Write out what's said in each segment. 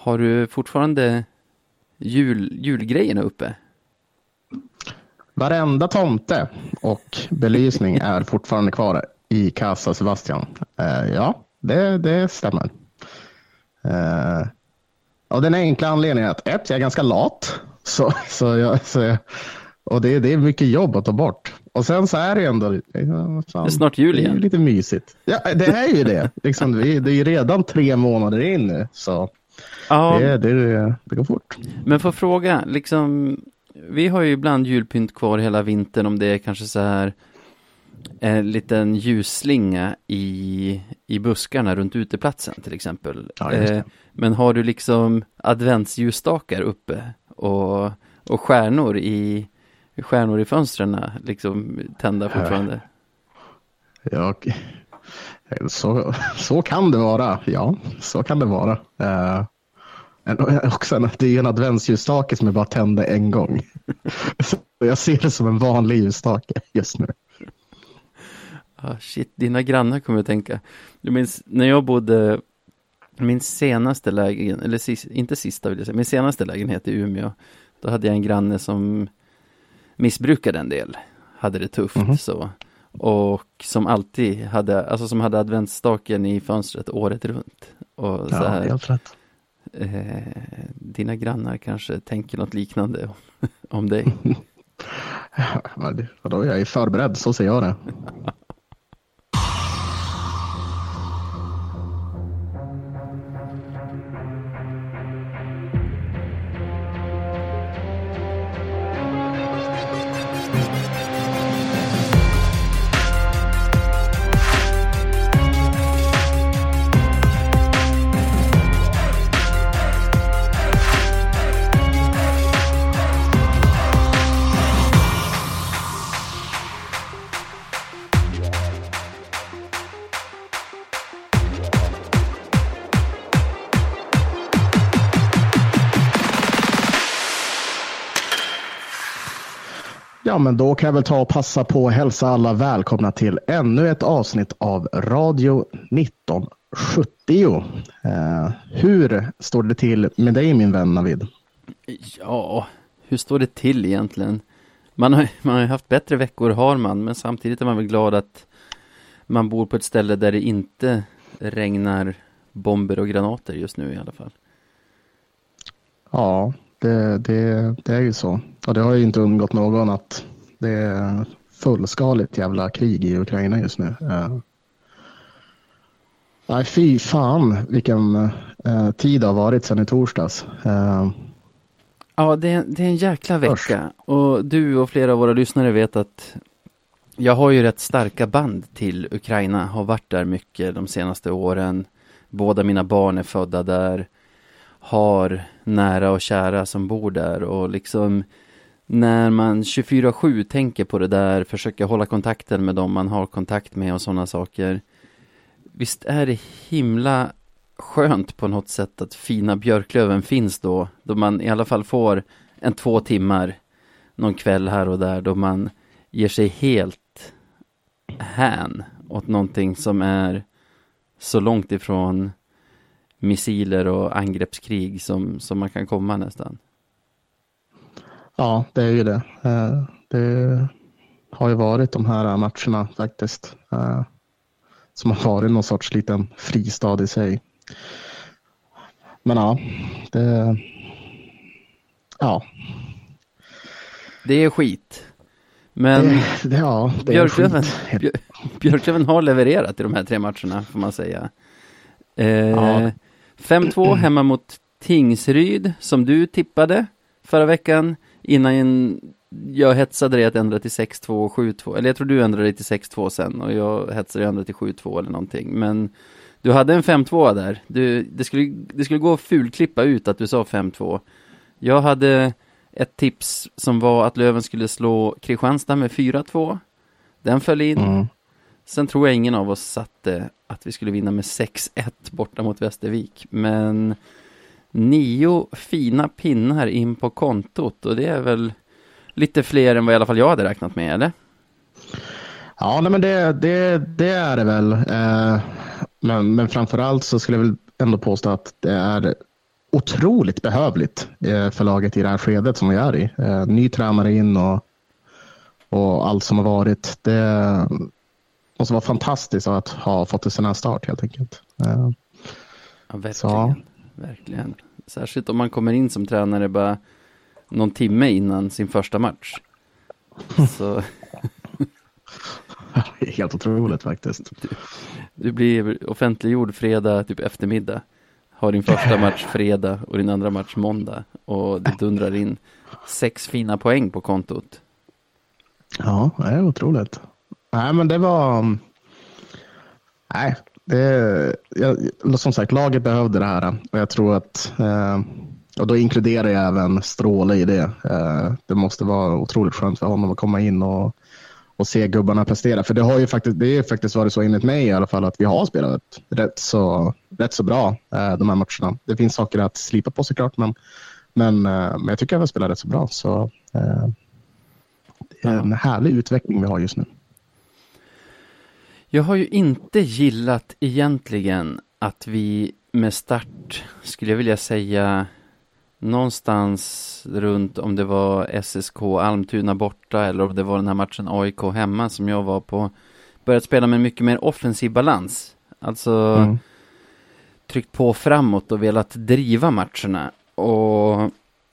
Har du fortfarande jul, julgrejerna uppe? Varenda tomte och belysning är fortfarande kvar i Casa Sebastian. Uh, ja, det, det stämmer. Uh, av den enkla anledningen att ett, jag är ganska lat. Så, så jag, så jag, och det, det är mycket jobb att ta bort. Och sen så är det ändå... Fan, det är snart jul igen. Är lite mysigt. Ja, det är ju det. Liksom, det är ju redan tre månader in nu. Så ja. det, det, det går fort. Men får fråga, liksom, vi har ju ibland julpynt kvar hela vintern om det är kanske så här en liten ljusslinga i, i buskarna runt uteplatsen till exempel. Ja, eh, men har du liksom adventsljusstakar uppe och, och stjärnor i stjärnor i fönstren liksom tända fortfarande? Ja, så, så kan det vara. Ja, så kan det vara. Uh, också det är en adventsljusstake som är bara tända en gång. så jag ser det som en vanlig ljusstake just nu. Ah, shit, dina grannar kommer jag tänka. Du minns när jag bodde min senaste lägenhet, eller inte sista vill jag säga, min senaste lägenhet i Umeå. Då hade jag en granne som missbrukade en del, hade det tufft mm -hmm. så. Och som alltid hade, alltså som hade adventsstaken i fönstret året runt. Och så ja, här, helt rätt. Eh, dina grannar kanske tänker något liknande om, om dig. ja, vadå, jag är förberedd, så ser jag det. men då kan jag väl ta och passa på att hälsa alla välkomna till ännu ett avsnitt av Radio 1970. Eh, hur står det till med dig min vän Navid? Ja, hur står det till egentligen? Man har, man har haft bättre veckor har man, men samtidigt är man väl glad att man bor på ett ställe där det inte regnar bomber och granater just nu i alla fall. Ja, det, det, det är ju så. Och det har ju inte undgått någon att det är fullskaligt jävla krig i Ukraina just nu. Uh, nej, fy fan vilken uh, tid det har varit sedan i torsdags. Uh, ja, det är, det är en jäkla vecka. Och du och flera av våra lyssnare vet att jag har ju rätt starka band till Ukraina, har varit där mycket de senaste åren. Båda mina barn är födda där, har nära och kära som bor där och liksom när man 24-7 tänker på det där, försöker hålla kontakten med dem man har kontakt med och sådana saker. Visst är det himla skönt på något sätt att fina Björklöven finns då, då man i alla fall får en två timmar någon kväll här och där då man ger sig helt hän åt någonting som är så långt ifrån missiler och angreppskrig som, som man kan komma nästan. Ja, det är ju det. Eh, det har ju varit de här matcherna faktiskt. Eh, som har varit någon sorts liten fristad i sig. Men ja, det... Ja. Det är skit. Men det, ja, det Björklöven, Björklöven har levererat i de här tre matcherna, får man säga. Eh, ja. 5-2 hemma mot Tingsryd, som du tippade förra veckan innan jag hetsade dig att ändra till 6-2 och 7-2, eller jag tror du ändrade dig till 6-2 sen och jag hetsade dig att ändra till 7-2 eller någonting, men du hade en 5-2 där, du, det, skulle, det skulle gå att fulklippa ut att du sa 5-2. Jag hade ett tips som var att Löven skulle slå Kristianstad med 4-2. Den föll in. Mm. Sen tror jag ingen av oss satte att vi skulle vinna med 6-1 borta mot Västervik, men nio fina pinnar in på kontot och det är väl lite fler än vad i alla fall jag hade räknat med, eller? Ja, nej, men det, det, det är det väl. Eh, men, men framför allt så skulle jag väl ändå påstå att det är otroligt behövligt eh, för laget i det här skedet som vi är i. Eh, ny tränare in och, och allt som har varit. Det måste vara fantastiskt att ha fått en sån här start helt enkelt. Ja, verkligen. Så. verkligen. Särskilt om man kommer in som tränare bara någon timme innan sin första match. Så... Helt otroligt faktiskt. Du, du blir offentliggjord fredag typ eftermiddag. Har din första match fredag och din andra match måndag. Och det dundrar in sex fina poäng på kontot. Ja, det är otroligt. Nej, men det var... Mm, nej, det... Jag, som sagt, laget behövde det här. Eh, och jag tror att... Eh, och då inkluderar jag även Stråle i det. Eh, det måste vara otroligt skönt för honom att komma in och och se gubbarna prestera. För det har ju faktiskt, det är faktiskt varit så enligt mig i alla fall att vi har spelat rätt så, rätt så bra eh, de här matcherna. Det finns saker att slipa på såklart, men, men, eh, men jag tycker att vi har spelat rätt så bra. Så eh, det är en härlig utveckling vi har just nu. Jag har ju inte gillat egentligen att vi med start, skulle jag vilja säga, någonstans runt om det var SSK Almtuna borta eller om det var den här matchen AIK hemma som jag var på börjat spela med mycket mer offensiv balans. Alltså mm. tryckt på framåt och velat driva matcherna och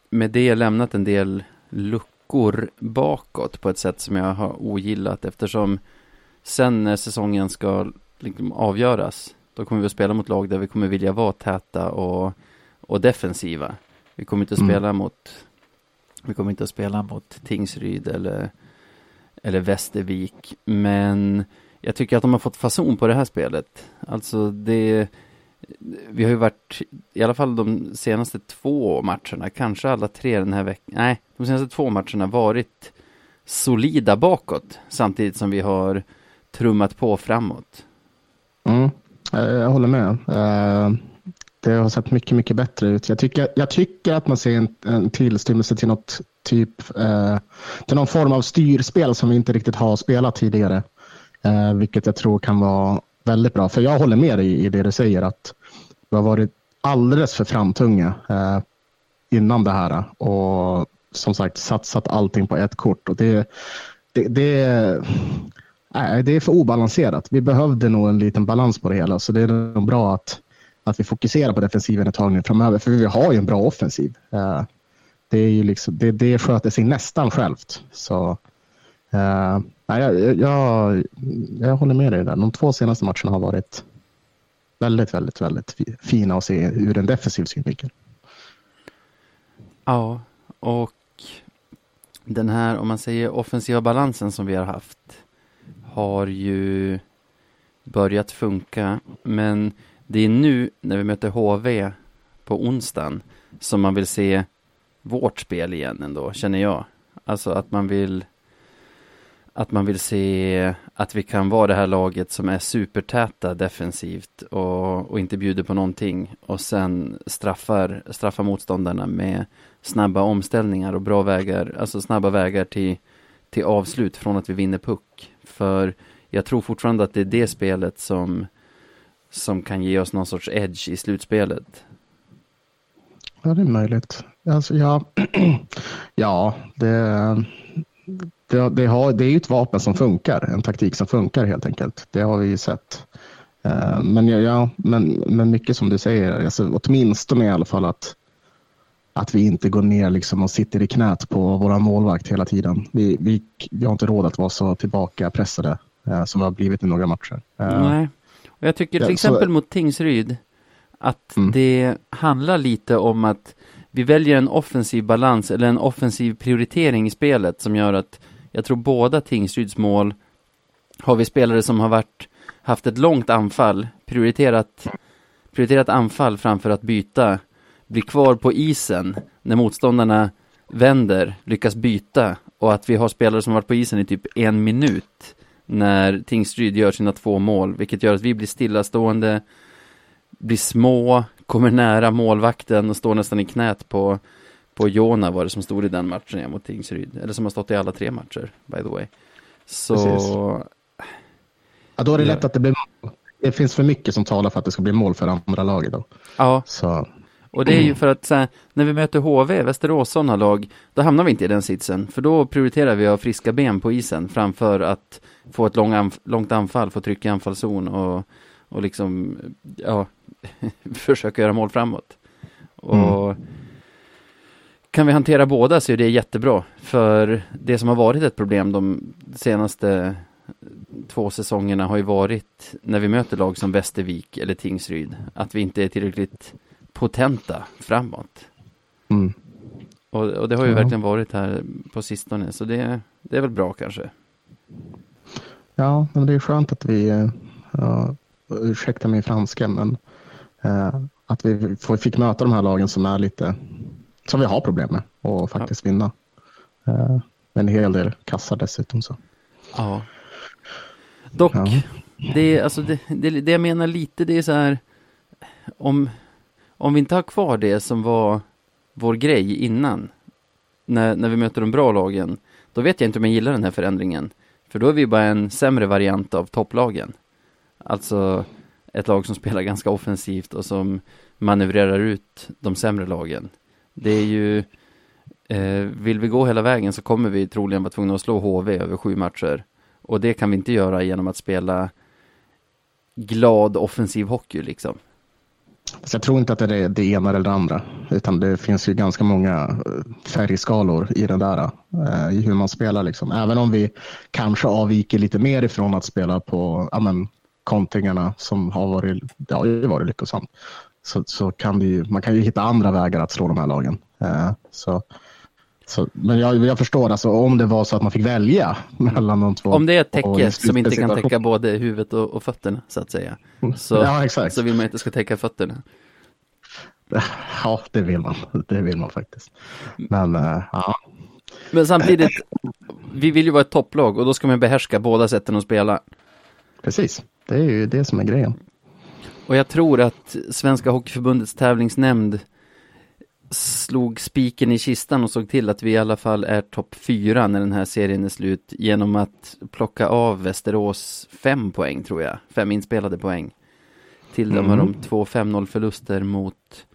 med det lämnat en del luckor bakåt på ett sätt som jag har ogillat eftersom sen när säsongen ska liksom avgöras då kommer vi att spela mot lag där vi kommer vilja vara täta och, och defensiva. Vi kommer inte att mm. spela mm. mot Vi kommer inte att spela mot Tingsryd eller Eller Västervik Men Jag tycker att de har fått fason på det här spelet Alltså det Vi har ju varit I alla fall de senaste två matcherna Kanske alla tre den här veckan Nej De senaste två matcherna varit Solida bakåt Samtidigt som vi har Trummat på framåt Mm eh, Jag håller med eh, det har sett mycket, mycket bättre ut. Jag tycker, jag tycker att man ser en, en tillstymmelse till något typ, eh, till någon form av styrspel som vi inte riktigt har spelat tidigare. Vilket jag tror kan vara väldigt bra. För jag håller med dig i det du säger att vi har varit alldeles för framtunga innan det här och som sagt satsat allting på ett kort. Och det, det, det, nej, det är för obalanserat. Vi behövde nog en liten balans på det hela så det är nog bra att att vi fokuserar på defensiven ett tag nu framöver. För vi har ju en bra offensiv. Eh, det, är ju liksom, det, det sköter sig nästan självt. Så, uh, jag, jag, jag håller med dig där. De två senaste matcherna har varit väldigt, väldigt, väldigt fina att se ur en defensiv synvinkel. Ja, och den här, om man säger offensiva balansen som vi har haft har ju börjat funka, men det är nu när vi möter HV på onsdagen som man vill se vårt spel igen ändå, känner jag. Alltså att man vill att man vill se att vi kan vara det här laget som är supertäta defensivt och, och inte bjuder på någonting och sen straffar, straffar motståndarna med snabba omställningar och bra vägar, alltså snabba vägar till, till avslut från att vi vinner puck. För jag tror fortfarande att det är det spelet som som kan ge oss någon sorts edge i slutspelet? Ja, det är möjligt. Alltså, ja, ja det, det, det, har, det är ju ett vapen som funkar, en taktik som funkar helt enkelt. Det har vi ju sett. Eh, men, ja, men, men mycket som du säger, alltså, åtminstone i alla fall att, att vi inte går ner liksom och sitter i knät på våra målvakt hela tiden. Vi, vi, vi har inte råd att vara så tillbaka pressade eh, som vi har blivit i några matcher. Eh, Nej. Och jag tycker till ja, exempel så... mot Tingsryd att mm. det handlar lite om att vi väljer en offensiv balans eller en offensiv prioritering i spelet som gör att jag tror båda Tingsryds mål har vi spelare som har varit, haft ett långt anfall, prioriterat, prioriterat anfall framför att byta, blir kvar på isen när motståndarna vänder, lyckas byta och att vi har spelare som varit på isen i typ en minut när Tingsryd gör sina två mål, vilket gör att vi blir stillastående, blir små, kommer nära målvakten och står nästan i knät på, på Jona var det som stod i den matchen mot Tingsryd, eller som har stått i alla tre matcher, by the way. Så... Ja, då är det lätt att det blir Det finns för mycket som talar för att det ska bli mål för andra laget då. Ja. Så. Och det är ju för att här, när vi möter HV, Västerås sådana lag, då hamnar vi inte i den sitsen. För då prioriterar vi att ha friska ben på isen framför att få ett lång anf långt anfall, få tryck i anfallszon och, och liksom, ja, försöka göra mål framåt. Och mm. kan vi hantera båda så är det jättebra. För det som har varit ett problem de senaste två säsongerna har ju varit när vi möter lag som Västervik eller Tingsryd, att vi inte är tillräckligt potenta framåt. Mm. Och, och, det har ju ja. verkligen varit här på sistone, så det, det är väl bra kanske. Ja, men det är skönt att vi, uh, ursäkta min franska, men uh, att vi får, fick möta de här lagen som är lite, som vi har problem med och faktiskt ja. vinna. Uh, en hel del kassar dessutom. Så. Ja. Dock, ja. det, alltså det, det, det jag menar lite, det är så här, om, om vi inte har kvar det som var vår grej innan, när, när vi möter de bra lagen, då vet jag inte om jag gillar den här förändringen. För då är vi bara en sämre variant av topplagen. Alltså ett lag som spelar ganska offensivt och som manövrerar ut de sämre lagen. Det är ju, eh, vill vi gå hela vägen så kommer vi troligen vara tvungna att slå HV över sju matcher. Och det kan vi inte göra genom att spela glad offensiv hockey liksom. Så jag tror inte att det är det ena eller det andra, utan det finns ju ganska många eh, färgskalor i den där, eh, i hur man spelar. Liksom. Även om vi kanske avviker lite mer ifrån att spela på amen, kontingarna kontringarna som har varit, det har varit lyckosamt, så, så kan vi, man kan ju hitta andra vägar att slå de här lagen. Eh, så, så, men jag, jag förstår, alltså, om det var så att man fick välja mellan de två. Om det är ett täcke som inte kan täcka både huvudet och, och fötterna, så att säga. Så, ja, exakt. så vill man inte ska täcka fötterna. Ja, det vill man. Det vill man faktiskt. Men, uh, ja. Men samtidigt, vi vill ju vara ett topplag och då ska man behärska båda sätten att spela. Precis, det är ju det som är grejen. Och jag tror att Svenska Hockeyförbundets tävlingsnämnd slog spiken i kistan och såg till att vi i alla fall är topp fyra när den här serien är slut genom att plocka av Västerås fem poäng tror jag, fem inspelade poäng. Till mm. de har de två 5-0 förluster mot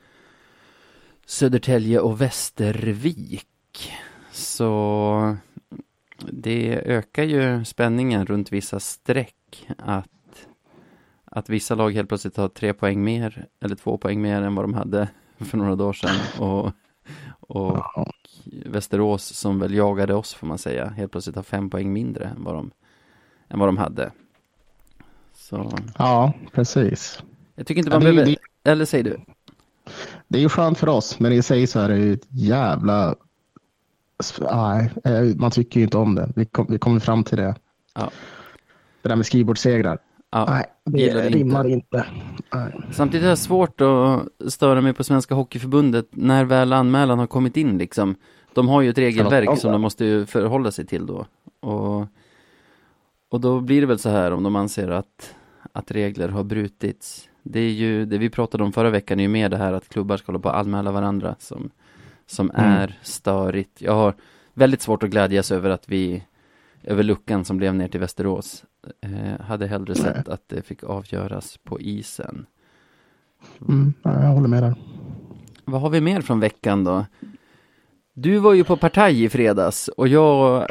Södertälje och Västervik. Så det ökar ju spänningen runt vissa streck att, att vissa lag helt plötsligt har tre poäng mer eller två poäng mer än vad de hade för några dagar sedan. Och, och ja. Västerås som väl jagade oss får man säga, helt plötsligt har fem poäng mindre än vad de, än vad de hade. Så. Ja, precis. Jag tycker inte man ja, behöver, eller säger du? Det är ju skönt för oss, men i sig så är det ju ett jävla... Nej, eh, man tycker ju inte om det. Vi, kom, vi kommer fram till det. Ja. Det där med skrivbordssegrar. Ja, Nej, det rimmar inte. inte. Samtidigt är det svårt att störa mig på Svenska Hockeyförbundet när väl anmälan har kommit in liksom. De har ju ett regelverk som de måste förhålla sig till då. Och, och då blir det väl så här om de anser att, att regler har brutits. Det är ju, det vi pratade om förra veckan är ju mer det här att klubbar ska hålla på att anmäla varandra som, som mm. är störigt. Jag har väldigt svårt att glädjas över att vi, över luckan som blev ner till Västerås. Eh, hade hellre sett att det fick avgöras på isen. Mm, jag håller med där. Vad har vi mer från veckan då? Du var ju på partaj i fredags och jag eh,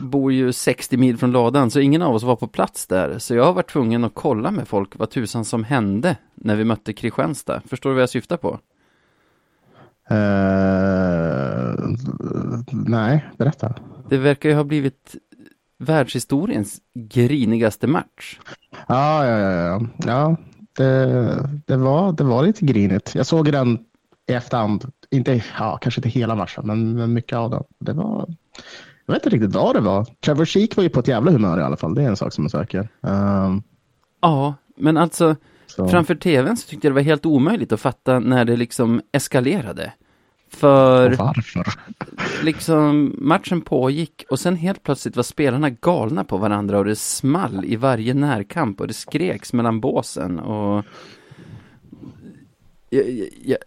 bor ju 60 mil från ladan så ingen av oss var på plats där. Så jag har varit tvungen att kolla med folk vad tusan som hände när vi mötte Kristianstad. Förstår du vad jag syftar på? Uh, nej, berätta. Det verkar ju ha blivit världshistoriens grinigaste match. Ja, ja, ja. ja. ja det, det, var, det var lite grinigt. Jag såg den i efterhand. Inte, ja, kanske inte hela matchen, men mycket av den. Det var, jag vet inte riktigt vad det var. Trevor Sheek var ju på ett jävla humör i alla fall. Det är en sak som är säker. Um, ja, men alltså så. framför tvn så tyckte jag det var helt omöjligt att fatta när det liksom eskalerade. För varför? liksom matchen pågick och sen helt plötsligt var spelarna galna på varandra och det small i varje närkamp och det skreks mellan båsen och jag, jag,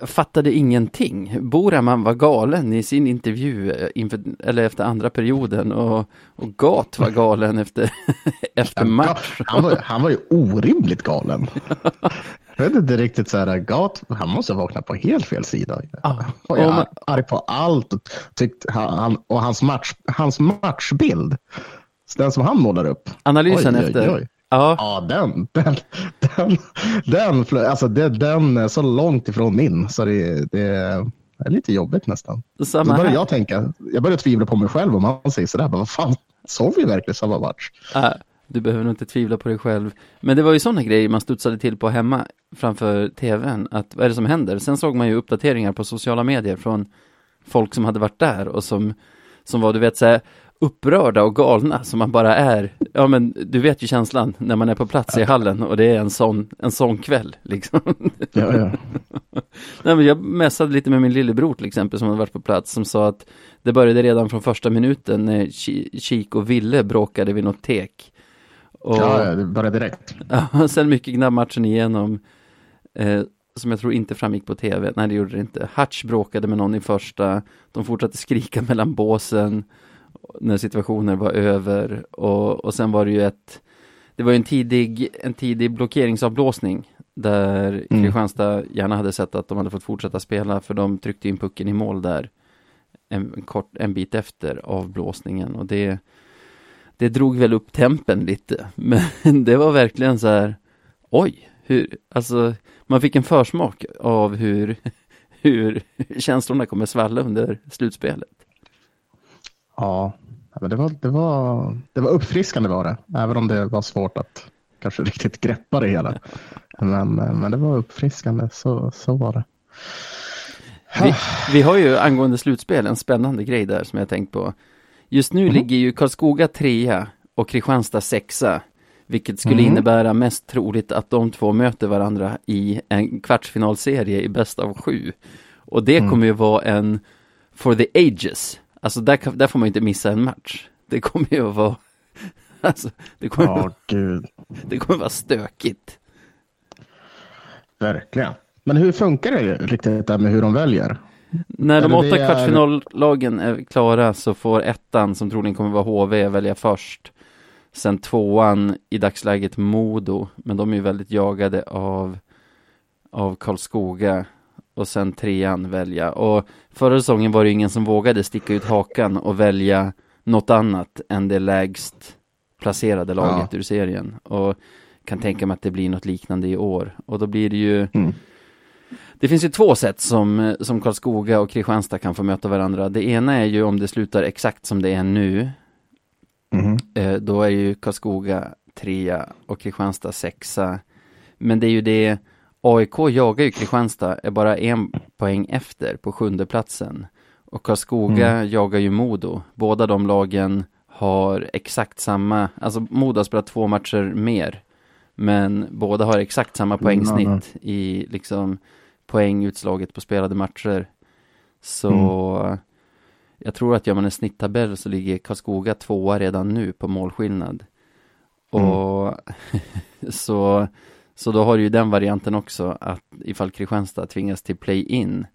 jag fattade ingenting. Boraman var galen i sin intervju eh, inför, eller efter andra perioden och, och Gat var galen efter, efter match. Han var, han var ju orimligt galen. Jag vet inte riktigt så här, Gat, han måste ha vaknat på helt fel sida. Ja, Och jag man- arg på allt och, tyckt, han, och hans, match, hans matchbild, den som han målar upp. Analysen Oj, oj, efter. oj. Ja, Ja, den, den, den, den, alltså det, den är så långt ifrån min så det, det är lite jobbigt nästan. Då samma börjar här. jag tänka, jag börjar tvivla på mig själv om han säger sådär, men vad fan, såg vi verkligen samma match? Äh, du behöver nog inte tvivla på dig själv. Men det var ju sådana grejer man studsade till på hemma framför tvn. Att vad är det som händer? Sen såg man ju uppdateringar på sociala medier från folk som hade varit där och som, som var, du vet, så här, upprörda och galna som man bara är. Ja, men du vet ju känslan när man är på plats i hallen och det är en sån, en sån kväll liksom. Ja, ja. Nej, men jag mässade lite med min lillebror till exempel som hade varit på plats som sa att det började redan från första minuten när Ki- Kik och Ville bråkade vid något tek. Och, ja, det börjar direkt. Ja, sen mycket gnabb matchen igenom. Eh, som jag tror inte framgick på tv. Nej, det gjorde det inte. Hutch bråkade med någon i första. De fortsatte skrika mellan båsen när situationen var över. Och, och sen var det ju ett det var ju en tidig, en tidig blockeringsavblåsning där Mm. Kristianstad gärna hade sett att de hade fått fortsätta spela för de tryckte in pucken i mål där en, en kort, en bit efter avblåsningen och det det drog väl upp tempen lite men det var verkligen så här oj, hur, alltså man fick en försmak av hur hur känslorna kommer svalla under slutspelet. Ja, men det var, det, var, det var uppfriskande var det, även om det var svårt att kanske riktigt greppa det hela. Men, men det var uppfriskande, så, så var det. Vi, vi har ju angående slutspel en spännande grej där som jag tänkt på. Just nu Mhm. ligger ju Karlskoga trea och Kristianstad sexa. Vilket skulle Mhm. innebära mest troligt att de två möter varandra i en kvartsfinalserie i bäst av sju. Och det Mm. kommer ju vara en for the ages. Alltså där, kan- där får man inte missa en match. Det kommer ju att vara Alltså, det kommer, Ja, gud, det kommer vara stökigt. verkligen. Men hur funkar det riktigt där med hur de väljer? När de Eller åtta är- kvartsfinallagen är klara så får ettan, som troligen kommer vara HV, välja först. Sen tvåan i dagsläget Modo, men de är ju väldigt jagade av, av Karlskoga. Och sen trean välja. Och förra säsongen var det ju ingen som vågade sticka ut hakan och välja något annat än det lägst placerade laget ur serien. Och kan tänka mig att det blir något liknande i år. Och då blir det ju Mm. det finns ju två sätt som, som Karlskoga och Kristianstad kan få möta varandra. Det ena är ju om det slutar exakt som det är nu. Eh, då är ju Karlskoga trea och Kristianstad sexa. Men det är ju det, AIK jagar ju Kristianstad, är bara en poäng efter på sjunde platsen. Och Karlskoga jagar ju Modo. Båda de lagen har exakt samma, alltså Modo har spelat två matcher mer. Men båda har exakt samma poängsnitt i liksom poängutslaget på spelade matcher. Så jag tror att gör man en snitttabell så ligger Karlskoga tvåa redan nu på målskillnad. Och så, så då har du ju den varianten också att ifall Kristianstad tvingas till play-in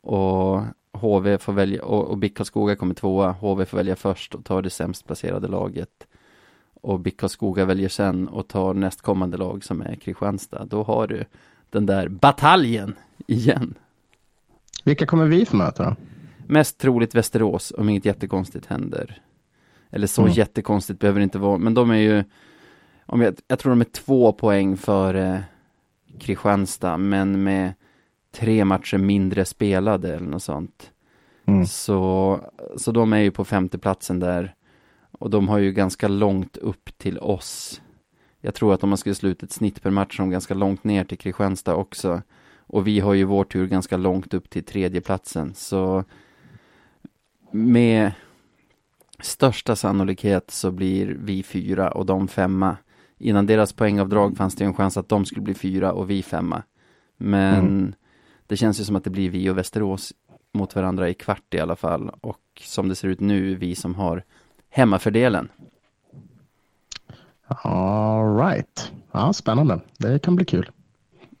och HV får välja, och, och BIK Karlskoga kommer tvåa, HV får välja först och tar det sämst placerade laget. Och BIK Karlskoga väljer sen och tar nästkommande lag som är Kristianstad. Då har du den där bataljen igen. Vilka kommer vi få möta då? Mest troligt Västerås om inget jättekonstigt händer. Eller så Mm. jättekonstigt behöver det inte vara, men de är ju om jag, jag tror de är två poäng före Kristianstad, men med tre matcher mindre spelade eller något sånt. Mm. Så, så de är ju på femteplatsen där. Och de har ju ganska långt upp till oss. Jag tror att om man skulle sluta ett snitt per match de ganska långt ner till Kristianstad också. Och vi har ju vår tur ganska långt upp till tredjeplatsen. Så med största sannolikhet så blir vi fyra och de femma. Innan deras poängavdrag fanns det en chans att de skulle bli fyra och vi femma. Men Mm. det känns ju som att det blir vi och Västerås mot varandra i kvart i alla fall. Och som det ser ut nu, vi som har hemmafördelen. All right. Ja, spännande. Det kan bli kul.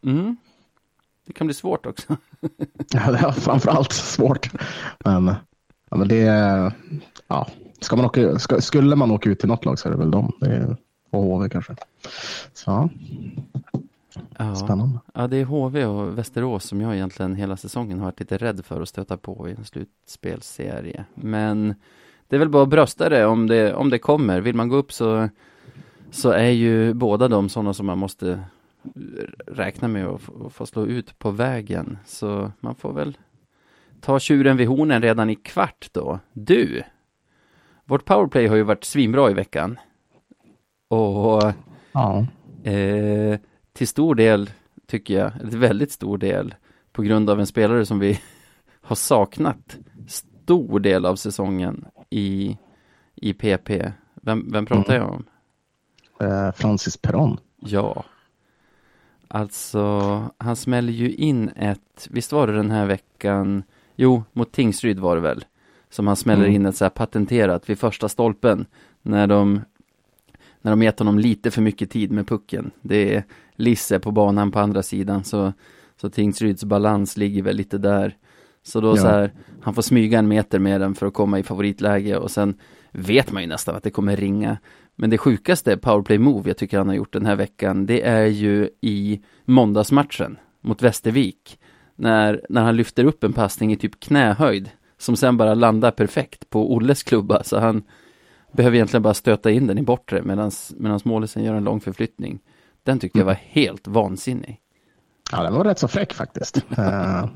Mm. Det kan bli svårt också. Ja, det är framförallt svårt. Men, ja, men det ja, ska man åka, ska, skulle man åka ut till något lag så är det väl dem. Det är och HV kanske. Så, ja. Spännande. Ja, det är HV och Västerås som jag egentligen hela säsongen har varit lite rädd för att stöta på i en slutspelsserie. Men det är väl bara att brösta det om det, om det kommer. Vill man gå upp så, så är ju båda de sådana som man måste räkna med att få slå ut på vägen. Så man får väl ta tjuren vid hornen redan i kvart då. Du! Vårt powerplay har ju varit svinbra i veckan. Och ja. eh, till stor del, tycker jag, eller väldigt stor del, på grund av en spelare som vi har saknat stor del av säsongen i, i PP. Vem, vem pratar mm. jag om? Eh, Francis Perron. Ja. Alltså, han smäller ju in ett, visst var det den här veckan, jo, mot Tingsryd var det väl, som han smäller mm. in ett så här patenterat vid första stolpen, när de, när de gett honom lite för mycket tid med pucken. Det är Lisse på banan på andra sidan, så, så Tingsryds balans ligger väl lite där. Så då ja. så här, han får smyga en meter med den för att komma i favoritläge och sen vet man ju nästan att det kommer ringa. Men det sjukaste powerplay move jag tycker han har gjort den här veckan, det är ju i måndagsmatchen mot Västervik. När, när han lyfter upp en passning i typ knähöjd, som sen bara landar perfekt på Olles klubba, så han behöver egentligen bara stöta in den i bortre medan målisen gör en lång förflyttning. Den tyckte jag var helt vansinnig. Ja, den var rätt så fräck faktiskt. uh,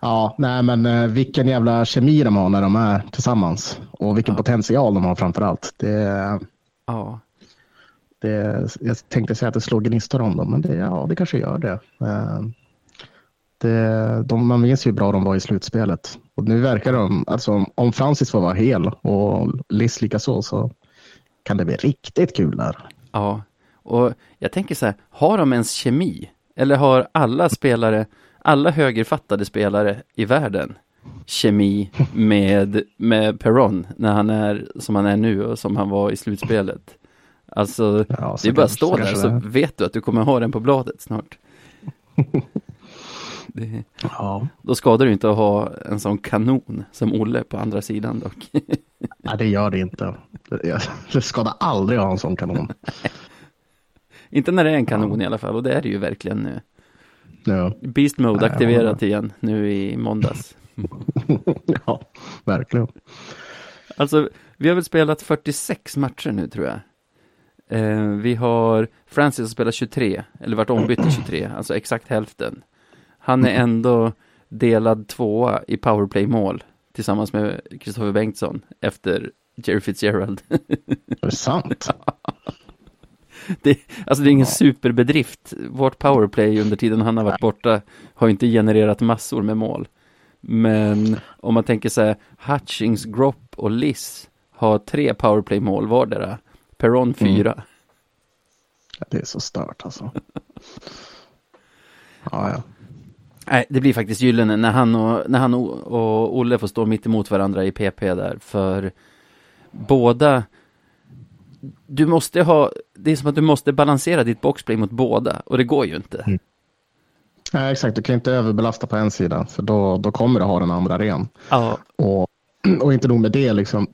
ja, nej men uh, vilken jävla kemi de har när de är tillsammans. Och vilken ja. potential de har framför allt. Det, ja. det, jag tänkte säga att det slår gnistor om dem, men det, ja, det kanske gör det. Uh, det de, man minns ju hur bra de var i slutspelet. Och nu verkar de, alltså om Francis får vara hel och Liss likaså så kan det bli riktigt kul där. Ja, och jag tänker så här, har de ens kemi? Eller har alla spelare, alla högerfattade spelare i världen kemi med, med Perron när han är som han är nu och som han var i slutspelet? Alltså, ja, det är bara att stå där så vet du att du kommer ha den på bladet snart. Det, ja. Då skadar det inte att ha en sån kanon som Olle på andra sidan dock. Nej, det gör det inte. Det skadar aldrig att ha en sån kanon. Inte när det är en kanon ja. i alla fall, och det är det ju verkligen nu. Ja. Beast Mode aktiverat ja, igen nu i måndags. ja, verkligen. Alltså, vi har väl spelat 46 matcher nu tror jag. Eh, vi har Francis spelat 23, eller varit ombytt i 23, alltså exakt hälften. Han är ändå delad tvåa i powerplay-mål tillsammans med Kristoffer Bengtsson efter Jerry Fitzgerald. Är det sant? det, alltså det är ingen superbedrift. Vårt powerplay under tiden han har varit borta har inte genererat massor med mål. Men om man tänker sig Hutchings, Gropp och Liss har tre powerplay-mål vardera. Perron fyra. Mm. det är så stört alltså. ja, ja. Nej, det blir faktiskt gyllene när han och, när han och Olle får stå mitt emot varandra i PP där. För båda du måste ha, det är som att du måste balansera ditt boxplay mot båda och det går ju inte. Mm. Nej, exakt, du kan inte överbelasta på en sida för då, då kommer du ha den andra ren. Ja. Och, och inte nog med det, liksom,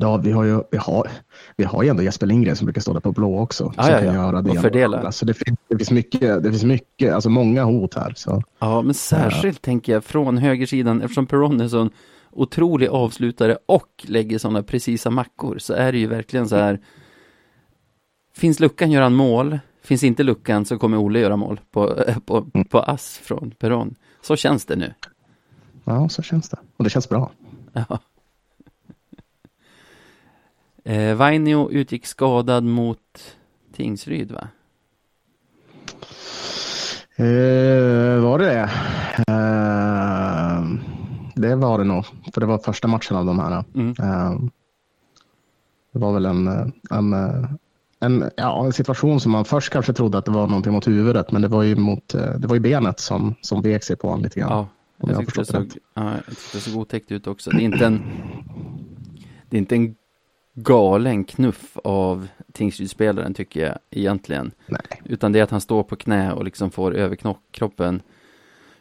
Ja, vi har ju vi har, vi har ju ändå Jesper Lindgren som brukar stå där på blå också. Ah, ja, ja. Göra det och fördela. Så det finns, det finns mycket, det finns mycket, alltså många hot här. Så. Ja, men särskilt ja. tänker jag från högersidan, eftersom Perron är sån otrolig avslutare och lägger sådana precisa mackor, så är det ju verkligen så här. Finns luckan gör han mål, finns inte luckan så kommer Olle göra mål på, på, på ass från Perron. Så känns det nu. Ja, så känns det. Och det känns bra. Ja. Eh, Vainio utgick skadad mot Tingsryd va? Eh, var det det? Eh, det var det nog, för det var första matchen av de här. Mm. Eh, det var väl en, en, en, ja, en situation som man först kanske trodde att det var någonting mot huvudet, men det var ju, mot, eh, det var ju benet som, som vek sig på honom lite grann. Ja, jag, jag tyckte det såg, ja, jag tyckte det såg otäckt ut också. Det är inte en, det är inte en galen knuff av Tingsrydspelaren tycker jag egentligen. Nej. Utan det är att han står på knä och liksom får överkroppen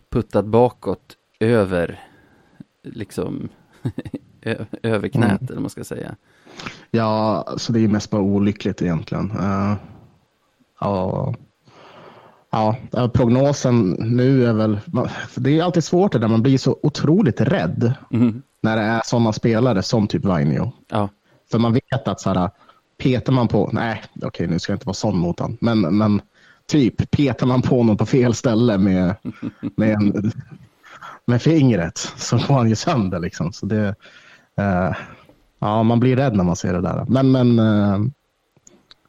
puttad bakåt över liksom över knät mm. eller vad man ska säga. Ja, så det är mest bara olyckligt egentligen. Uh, ja, Ja, prognosen nu är väl... Det är alltid svårt det där man blir så otroligt rädd Mm. när det är sådana spelare som typ Vainio. Ja. För man vet att så här, petar man på... Nej, okej, nu ska jag inte vara sån mot honom. Men, men typ petar man på honom på fel ställe med, med, en, med fingret så går han ju sönder. Liksom. Så det, eh, ja, man blir rädd när man ser det där. Men, men eh,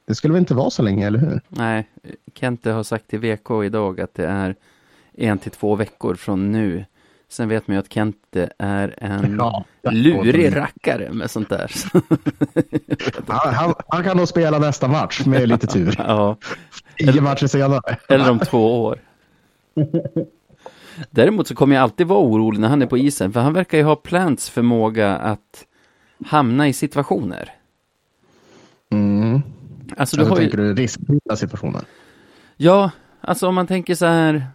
det skulle väl inte vara så länge, eller hur? Nej, Kente har sagt till VK idag att det är en till två veckor från nu. Sen vet man ju att Kente är en Ja, lurig rackare med sånt där. Han, han, han kan nog spela nästa match med lite tur. ja, Tio matcher senare. eller om två år. Däremot så kommer jag alltid vara orolig när han är på isen, för han verkar ju ha Plants förmåga att hamna i situationer. Mm. Alltså du Alltså, har ju... tänker du riskfyllda situationer? Ja, alltså om man tänker så här.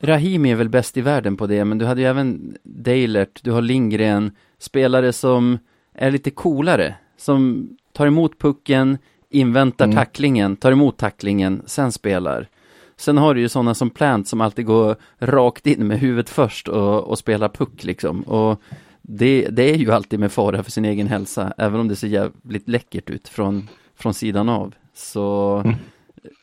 Rahimi är väl bäst i världen på det, men du hade ju även Deilert, du har Lindgren, spelare som är lite coolare, som tar emot pucken, inväntar Mm. tacklingen, tar emot tacklingen, sen spelar. Sen har du ju sådana som Plant som alltid går rakt in med huvudet först och, och spelar puck liksom. Och det, det är ju alltid med fara för sin egen hälsa, även om det ser jävligt läckert ut från, från sidan av. Så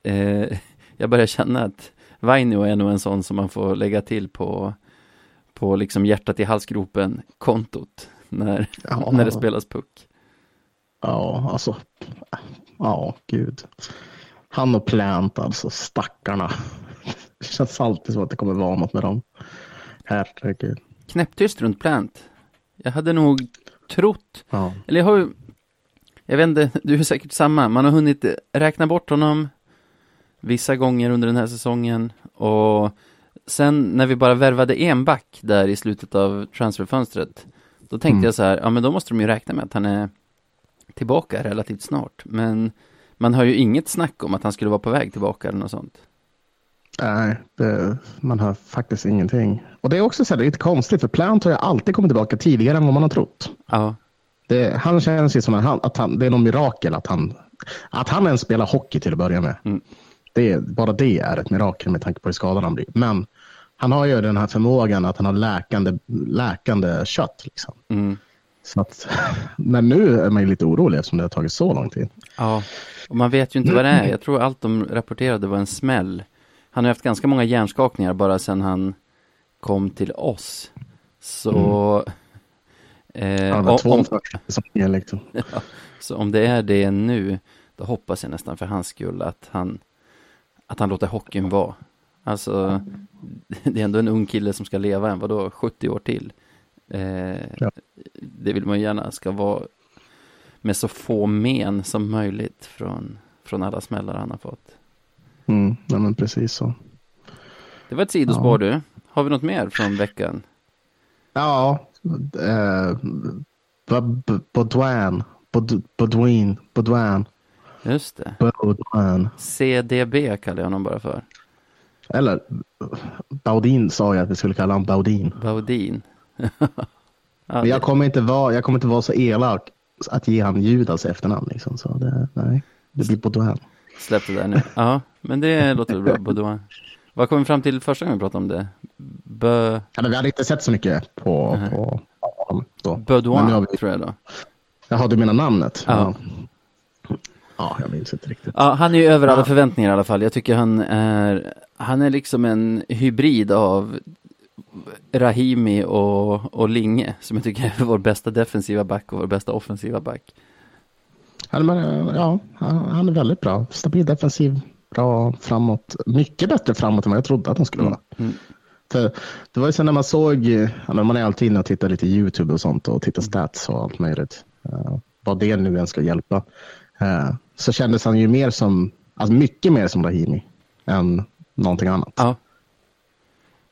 eh, jag börjar känna att Vainio är nog en sån som man får lägga till på, på liksom hjärtat i halsgropen kontot när, Ja. när det spelas puck. Ja, alltså. Ja, gud. Han och Plant, alltså stackarna. Det känns alltid som att det kommer vara något med dem. Herregud. Knäpptyst runt Plant. Jag hade nog trott, Ja. eller jag har ju, jag vet inte, du är säkert samma, man har hunnit räkna bort honom vissa gånger under den här säsongen och sen när vi bara värvade en back där i slutet av transferfönstret, då tänkte Mm. jag så här, ja men då måste de ju räkna med att han är tillbaka relativt snart, men man har ju inget snack om att han skulle vara på väg tillbaka eller något sånt. Nej, det, man har faktiskt ingenting. Och det är också så här, det är lite konstigt, för Plant har ju alltid kommit tillbaka tidigare än vad man har trott. Ja, Det, han känns ju som att, han, att han, det är något mirakel att han, att han ens spelar hockey till att börja med. Mm. Det, bara det är ett mirakel med tanke på hur skadad han blir. Men han har ju den här förmågan att han har läkande, läkande kött. Liksom. mm. Så att, men nu är man ju lite orolig eftersom det har tagit så lång tid. Ja, och man vet ju inte vad det är. Jag tror allt de rapporterade var en smäll. Han har haft ganska många hjärnskakningar bara sedan han kom till oss. Så, eh, Han var om, om. Liksom. så om det är det nu, då hoppas jag nästan för hans skull att han, att han låter hockeyn vara. Alltså, det är ändå en ung kille som ska leva en, vadå, 70 år till. Eh, Ja. Det vill man gärna ska vara med så få men som möjligt från, från alla smällar han har fått. Mm, ja, men precis så. Det var ett sidospår du. Har vi något mer från veckan? Ja, eh, Baudouin, Baud- Baudouin, Baudouin, Just det. Baudouin. CDB kallar jag honom bara för. Eller Baudin sa jag att vi skulle kalla honom Baudin. Baudin. ja, Men jag kommer inte vara, jag kommer inte vara så elak att ge han Judas efternamn. Liksom. Så det, nej, det blir Baudouin. släpp det där nu. Ja, men det låter bra. Baudouin. Vad kom vi fram till första gången vi pratade om det? Bö, Ja, vi hade inte sett så mycket på, på honom då. Baudouin, vi- tror jag då. Jaha, du menar namnet? Ja. Ja, jag minns inte riktigt. Ja, han är ju över alla Ja. förväntningar i alla fall. Jag tycker han är, han är liksom en hybrid av Rahimi och, och Linge, som jag tycker är vår bästa defensiva back och vår bästa offensiva back. Ja, eh, ja, han är väldigt bra. Stabil defensiv, bra framåt. Mycket bättre framåt än vad jag trodde att han skulle vara. Mm. För det var ju sen när man såg, eh, ja, man är alltid inne och tittar lite YouTube och sånt och tittar stats och allt möjligt. Uh, vad det nu än ska hjälpa. Så kändes han ju mer som, alltså mycket mer som Rahimi än någonting annat. Ja,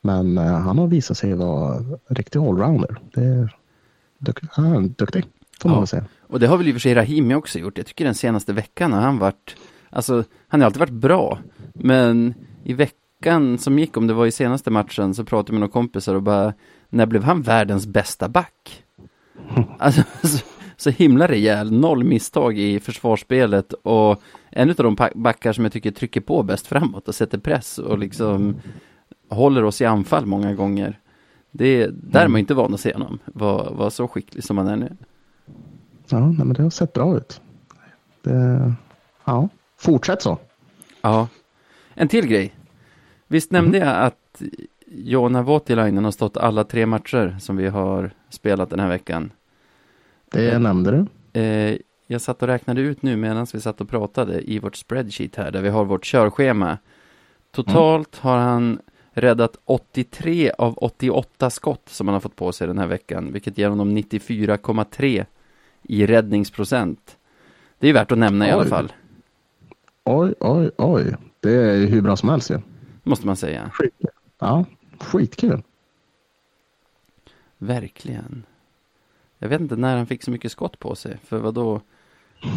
Men eh, han har visat sig vara riktig allrounder. Det är duk- han är duktig, får man Ja. säga. och det har väl i och för sig Rahimi också gjort. Jag tycker den senaste veckan har han varit, alltså han har alltid varit bra, men i veckan som gick, om det var i senaste matchen, så pratade jag med några kompisar och bara, när blev han världens bästa back? Alltså, så, så himla rejäl, noll misstag i försvarsspelet och en av de backar som jag tycker trycker på bäst framåt och sätter press och liksom håller oss i anfall många gånger. Det, där är man inte van att se honom vara var så skicklig som han är nu. Ja, men det har sett bra ut. Det, ja, fortsätt så. Ja. En till grej. Visst nämnde mm. jag att Jona Voutilainen har stått alla tre matcher som vi har spelat den här veckan. Det nämnde du. Eh, jag satt och räknade ut nu medan vi satt och pratade i vårt spreadsheet här, där vi har vårt körschema. Totalt mm. har han räddat 83 av 88 skott som han har fått på sig den här veckan, vilket ger honom 94,3 i räddningsprocent. Det är värt att nämna oj. i alla fall. Oj, oj, oj. Det är hur bra som helst ju. Måste man säga. Skitkul. Ja, skitkul. Verkligen. Jag vet inte när han fick så mycket skott på sig. För vad då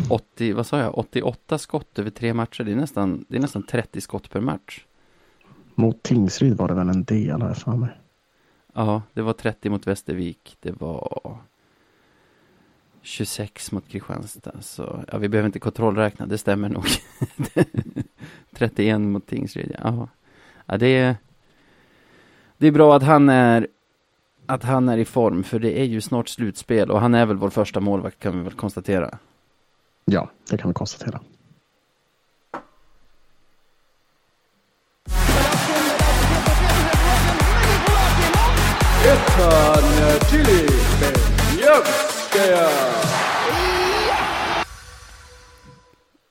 80, vad sa jag, 88 skott över tre matcher. Det är nästan, det är nästan 30 skott per match. Mot Tingsryd var det väl en del här för mig. Ja, det var 30 mot Västervik. Det var 26 mot Kristianstad. Så ja, vi behöver inte kontrollräkna, det stämmer nog. 31 mot Tingsryd, ja. ja det, är, det är bra att han är att han är i form, för det är ju snart slutspel och han är väl vår första målvakt kan vi väl konstatera. Ja, det kan vi konstatera.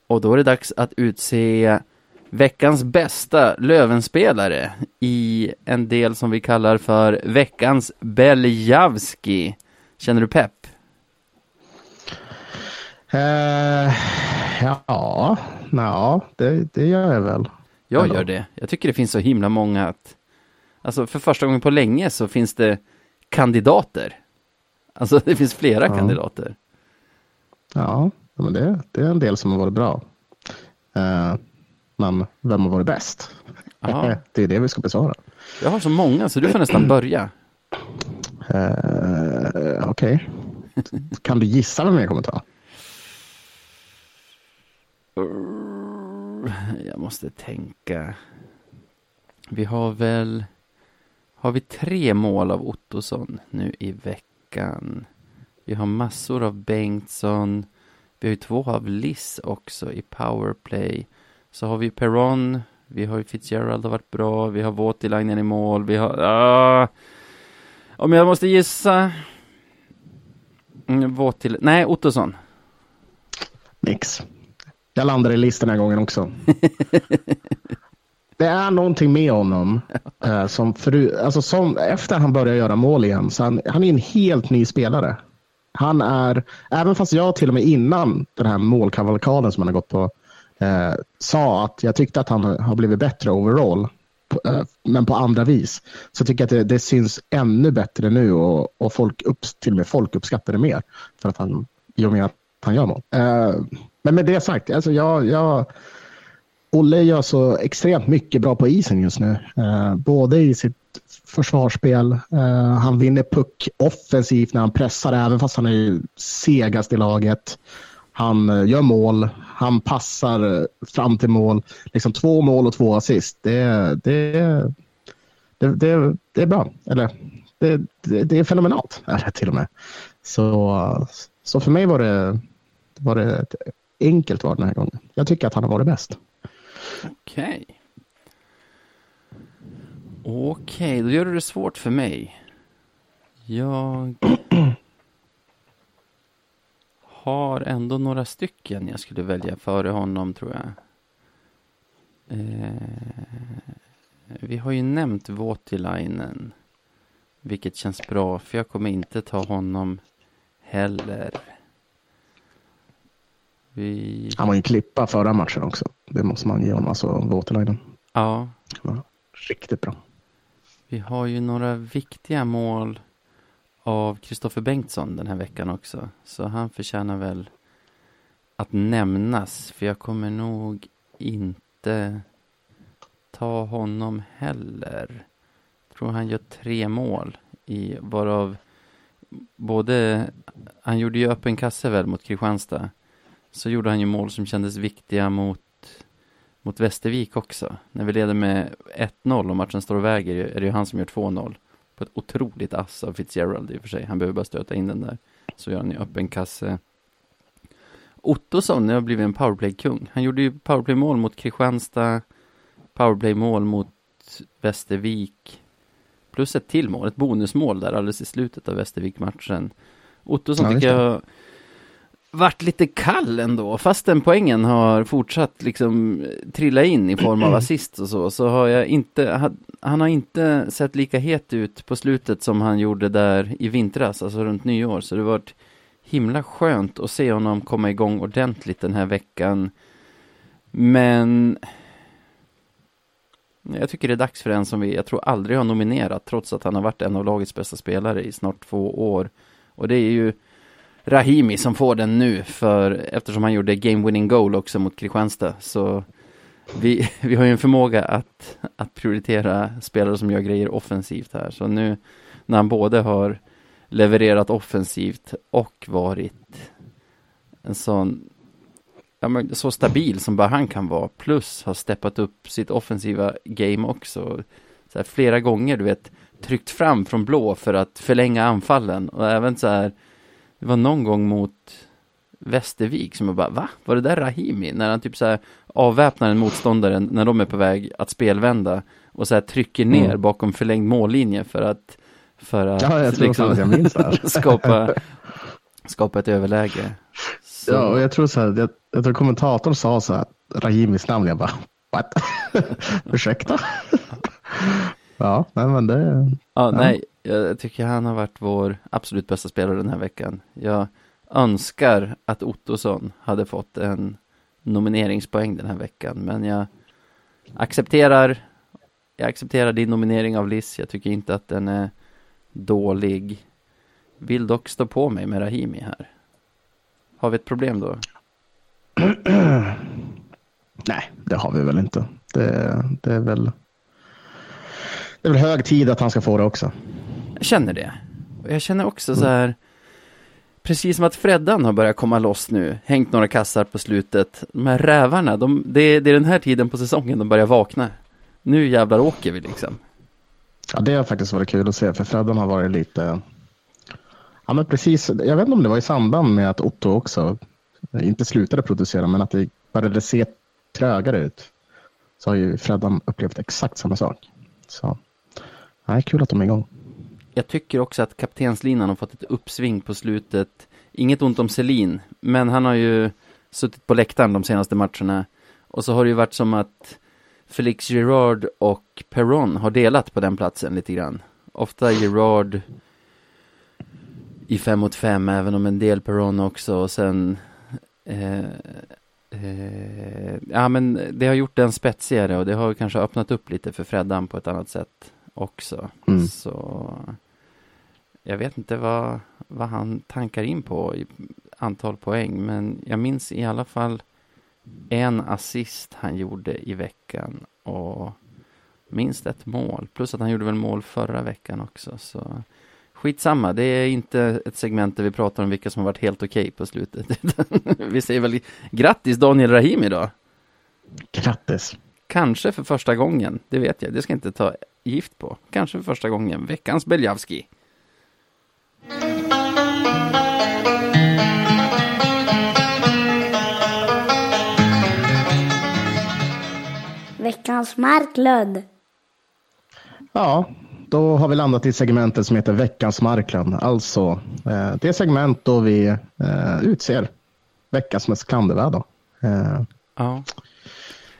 Och då är det dags att utse veckans bästa Lövenspelare i en del som vi kallar för veckans Beljavski. Känner du pepp? Uh, ja, ja det, det gör jag väl. Jag Ändå. gör det. Jag tycker det finns så himla många att, alltså för första gången på länge så finns det kandidater. Alltså det finns flera ja. kandidater. Ja, men det, det, är en del som har varit bra. Uh, men vem har varit bäst? det är det vi ska besvara. Jag har så många så du får nästan börja. Uh, Okej. Okay. Kan du gissa vem jag kommer ta? Jag måste tänka. Vi har väl... Har vi tre mål av Ottosson nu i veckan? Vi har massor av Bengtsson. Vi har ju två av Liss också i powerplay. Så har vi Perron, vi har ju Fitzgerald har varit bra, vi har Voutilainen i mål, vi har... Ah, om jag måste gissa... Mm, Våtil... Nej, Ottosson. Nix. Jag landar i listan den här gången också. det är någonting med honom eh, som, för, alltså som efter han börjar göra mål igen, så han, han är en helt ny spelare. Han är, även fast jag till och med innan den här målkavalkaden som han har gått på eh, sa att jag tyckte att han har blivit bättre overall, eh, men på andra vis. Så jag tycker att det, det syns ännu bättre nu och, och folk upp, till och med folk uppskattar det mer för att han, i och med att han gör mål. Eh, men med det sagt, alltså jag, jag Olle gör så extremt mycket bra på isen just nu. Eh, både i sitt försvarsspel, Uh, han vinner puck offensivt när han pressar även fast han är segast i laget. Han uh, gör mål, han passar eh, fram till mål. Liksom två mål och två assist. Det, det, det, det, det är bra. Eller det, det, det är fenomenalt är det till och med. Så, så för mig var det, var det ett enkelt val den här gången. Jag tycker att han har varit bäst. Okej. Okay. Okej, okay, då gör du det svårt för mig. Jag har ändå några stycken jag skulle välja före honom tror jag. Eh, vi har ju nämnt Voutilainen. Vilket känns bra, för jag kommer inte ta honom heller. Vi... Han var ju klippa förra matchen också. Det måste man ge honom, alltså Voutilainen. Ja. ja. Riktigt bra. Vi har ju några viktiga mål av Kristoffer Bengtsson den här veckan också. Så han förtjänar väl att nämnas. För jag kommer nog inte ta honom heller. Jag tror han gör tre mål. I, varav både, han gjorde ju öppen kasse väl mot Kristianstad. Så gjorde han ju mål som kändes viktiga mot, mot Västervik också. När vi leder med 1-0 och matchen står och väger är det ju han som gör 2-0. På ett otroligt ass av Fitzgerald i och för sig. Han behöver bara stöta in den där. Så gör han ju öppen kasse. Ottosson har blivit en powerplay-kung. Han gjorde ju powerplay-mål mot Kristianstad, powerplay-mål mot Västervik, plus ett till mål, ett bonusmål där alldeles i slutet av Västervik-matchen. Ottosson ja, tycker jag varit lite kall ändå, fastän poängen har fortsatt liksom trilla in i form av assist och så, så har jag inte, han har inte sett lika het ut på slutet som han gjorde där i vintras, alltså runt nyår, så det var varit himla skönt att se honom komma igång ordentligt den här veckan. Men jag tycker det är dags för en som vi, jag tror aldrig har nominerat, trots att han har varit en av lagets bästa spelare i snart två år. Och det är ju Rahimi som får den nu, för eftersom han gjorde game winning goal också mot Kristianstad, så vi, vi har ju en förmåga att, att prioritera spelare som gör grejer offensivt här. Så nu när han både har levererat offensivt och varit en sån ja, men så stabil som bara han kan vara. Plus har steppat upp sitt offensiva game också. Så här, flera gånger, du vet, tryckt fram från blå för att förlänga anfallen. Och även så här, det var någon gång mot Västervik som jag bara, va? Var det där Rahimi? När han typ så här avväpnar en motståndare när de är på väg att spelvända och så här trycker ner mm. bakom förlängd mållinje för att för att ja, liksom, skapa, skapa ett överläge. Så. Ja, och jag tror så här, jag, jag tror kommentatorn sa så här, Rahimis namn, jag bara, what? Ursäkta? ja, nej men det... Ja, ja, nej, jag tycker han har varit vår absolut bästa spelare den här veckan. Jag önskar att Ottosson hade fått en nomineringspoäng den här veckan, men jag accepterar jag accepterar din nominering av Liss. Jag tycker inte att den är dålig. Vill dock stå på mig med Rahimi här. Har vi ett problem då? Nej, det har vi väl inte. Det, det, är väl Det är väl hög tid att han ska få det också. Jag känner det. Och jag känner också så här Precis som att Freddan har börjat komma loss nu, hängt några kassar på slutet. De här rävarna, de, det, det är den här tiden på säsongen de börjar vakna. Nu jävlar åker vi liksom. Ja, det har faktiskt varit kul att se, för Freddan har varit lite... Ja, men precis. Jag vet inte om det var i samband med att Otto också inte slutade producera, men att det började se trögare ut. Så har ju Freddan upplevt exakt samma sak. Så, ja, kul att de är igång. Jag tycker också att kaptenslinan har fått ett uppsving på slutet. Inget ont om Selin, men han har ju suttit på läktaren de senaste matcherna. Och så har det ju varit som att Felix Gerard och Perron har delat på den platsen lite grann. Ofta Gerard i fem mot fem, även om en del Perron också och sen eh, eh, Ja men det har gjort den spetsigare och det har kanske öppnat upp lite för Freddan på ett annat sätt också. Mm. Så jag vet inte vad, vad han tankar in på i antal poäng, men jag minns i alla fall en assist han gjorde i veckan och minst ett mål. Plus att han gjorde väl mål förra veckan också. Så skitsamma, det är inte ett segment där vi pratar om vilka som har varit helt okej okay på slutet. vi säger väl grattis Daniel Rahim idag. Grattis. Kanske för första gången, det vet jag. Det ska jag inte ta gift på. Kanske för första gången. Veckans Beljavski. Veckans Marklund. Ja, då har vi landat i segmentet som heter veckans Marklund. Alltså eh, det segment då vi eh, utser veckans mest klandervärda. Eh, ja.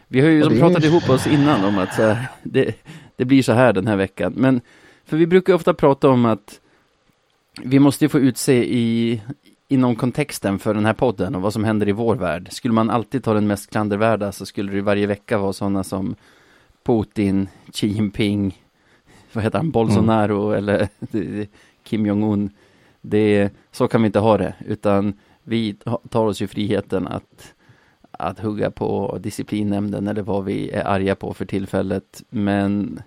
Vi har ju det... pratat ihop oss innan om att här, det, det blir så här den här veckan. Men för vi brukar ofta prata om att vi måste få utse i, inom kontexten för den här podden och vad som händer i vår värld. Skulle man alltid ta den mest klandervärda så skulle det varje vecka vara sådana som Putin, Xi Jinping, vad heter han, Bolsonaro mm. eller Kim Jong-Un. Det, så kan vi inte ha det, utan vi tar oss ju friheten att, att hugga på disciplinnämnden eller vad vi är arga på för tillfället. Men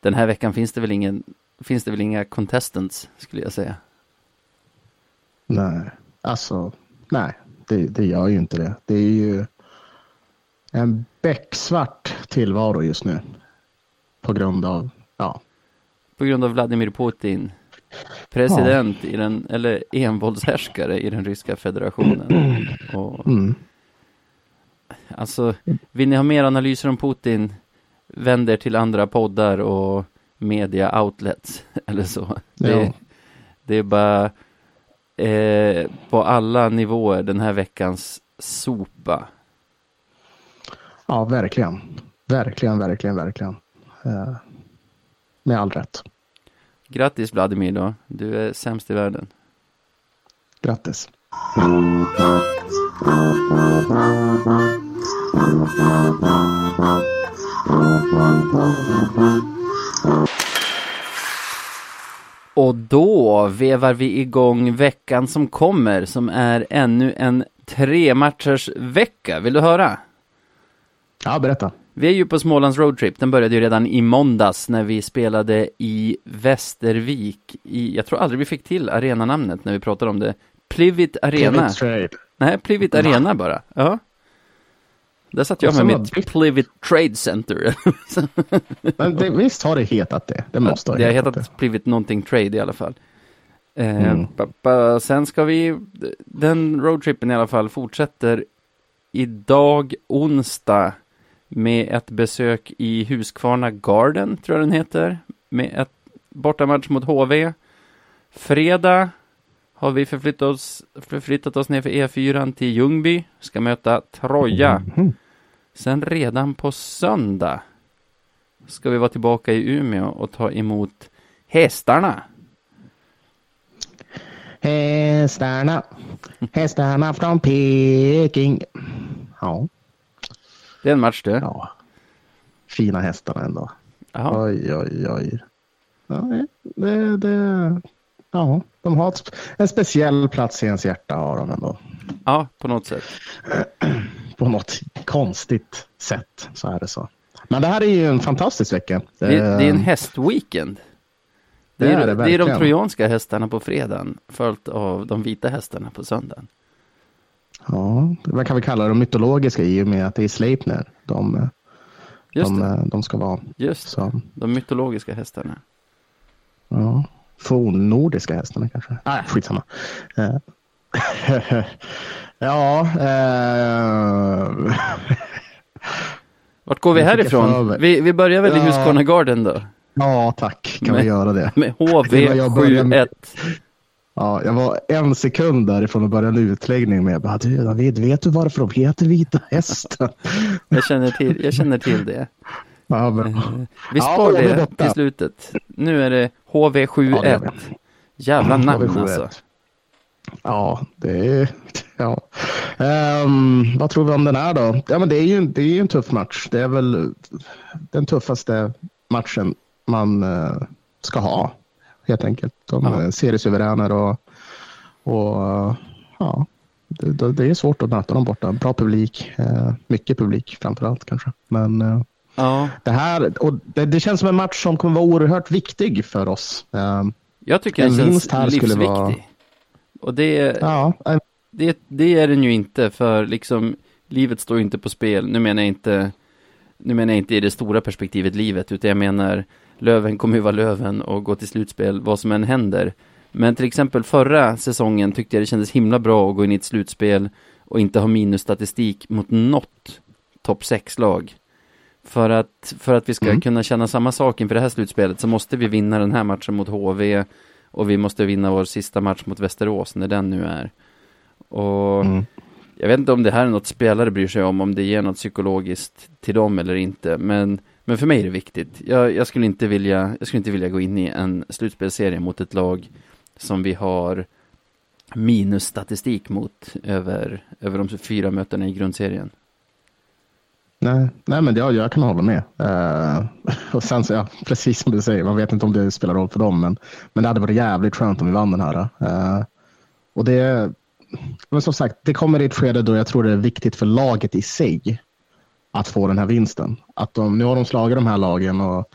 den här veckan finns det väl ingen, finns det väl inga contestants, skulle jag säga. Nej, alltså nej, det, det gör ju inte det. Det är ju en becksvart tillvaro just nu. På grund av, ja. På grund av Vladimir Putin, president ja. i den, eller envåldshärskare i den ryska federationen. Och, mm. Alltså, vill ni ha mer analyser om Putin, vänd er till andra poddar och media outlets eller så. Det, ja. det är bara eh, på alla nivåer den här veckans sopa. Ja, verkligen. Verkligen, verkligen, verkligen. Eh, med all rätt. Grattis Vladimir då. Du är sämst i världen. Grattis. Och då vevar vi igång veckan som kommer, som är ännu en tre matchers vecka. Vill du höra? Ja, berätta. Vi är ju på Smålands roadtrip. Den började ju redan i måndags när vi spelade i Västervik. I, jag tror aldrig vi fick till arenanamnet när vi pratade om det. Plivit Arena. Plivit. Nej, Plivit Arena bara. Ja. Där satt jag med mitt Plivit Trade Center. Men det, visst har det hetat det? Det måste ha det hetat, hetat det. Plivit någonting Trade i alla fall. Eh, mm. sen ska vi, den roadtrippen i alla fall fortsätter idag onsdag med ett besök i Huskvarna Garden, tror jag den heter, med ett bortamatch mot HV. Fredag har vi förflyttat oss, förflyttat oss ner för E4 till Ljungby, ska möta Troja. Mm. Sen redan på söndag ska vi vara tillbaka i Umeå och ta emot Hästarna. Hästarna, hästarna från Peking. Ja. Det är en match det. Ja. Fina hästarna ändå. Aha. Oj, oj, oj. Ja, det, det, ja, de har en speciell plats i ens hjärta har de ändå. Ja, på något sätt. På något konstigt sätt så är det så. Men det här är ju en fantastisk vecka. Det, det är en hästweekend. Det, det, är, det, det är de trojanska hästarna på fredagen följt av de vita hästarna på söndagen. Ja, vad kan vi kalla de mytologiska i och med att det är Sleipner de, de, de, ska vara. Just så. de mytologiska hästarna. Ja, fornnordiska hästarna kanske. Nej, skitsamma. Ja. Eh... Vart går vi härifrån? Vi, vi börjar väl ja. i Husqvarna Garden då? Ja, tack. Kan med, vi göra det? Med HV71. Ja, jag var en sekund därifrån att börja en utläggning med bara, du David, vet du varför de heter Vita Hästen? jag, känner till, jag känner till det. Ja, men... Eh, vi spar ja, det till slutet. Nu är det HV71. Ja, Jävla namn HV71. alltså. Ja, det är... Ja. Um, vad tror vi om den här då? Ja, men det är ju det är en tuff match. Det är väl den tuffaste matchen man uh, ska ha, helt enkelt. De ja. seriesuveräner och, och uh, ja, det, det, är svårt att möta dem borta. Bra publik, uh, mycket publik framför allt kanske. Men ja. det här, och det, det, känns som en match som kommer vara oerhört viktig för oss. Ehm, Jag tycker den känns livsviktig. Vara, och det, ja. det, det är den ju inte, för liksom livet står inte på spel. Nu menar jag inte, nu menar jag inte i det stora perspektivet livet, utan jag menar Löven kommer ju vara Löven och gå till slutspel vad som än händer. Men till exempel förra säsongen tyckte jag det kändes himla bra att gå in i ett slutspel och inte ha minusstatistik mot något topp 6-lag. För att, för att vi ska mm. kunna känna samma sak inför det här slutspelet så måste vi vinna den här matchen mot HV och vi måste vinna vår sista match mot Västerås, när den nu är. Och mm. jag vet inte om det här är något spelare bryr sig om, om det ger något psykologiskt till dem eller inte. Men, men för mig är det viktigt. Jag, jag, skulle inte vilja, jag skulle inte vilja gå in i en slutspelserie mot ett lag som vi har minusstatistik mot över, över de fyra mötena i grundserien. Nej, nej men jag, jag kan hålla med. Uh, och sen så, ja, precis som du säger, man vet inte om det spelar roll för dem, men, men det hade varit jävligt skönt om vi vann den här. Uh, och det, men som sagt, det kommer i ett skede då jag tror det är viktigt för laget i sig att få den här vinsten. Att de, nu har de slagit de här lagen och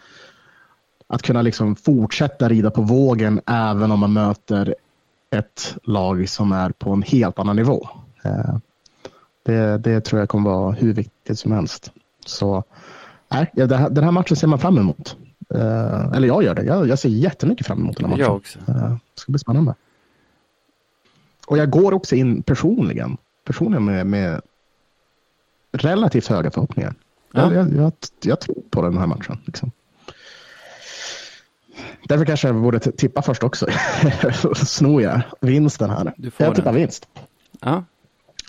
att kunna liksom fortsätta rida på vågen även om man möter ett lag som är på en helt annan nivå. Uh, det, det tror jag kommer vara hur viktigt som helst. Så nej, den här matchen ser man fram emot. Eh, eller jag gör det. Jag, jag ser jättemycket fram emot den här matchen. Jag också. Det ska bli spännande. Och jag går också in personligen, personligen med, med relativt höga förhoppningar. Ja. Jag, jag, jag, tror på den här matchen. Liksom. Därför kanske jag borde tippa först också. Snor jag vinsten här. Du får jag tippar den. vinst. Ja.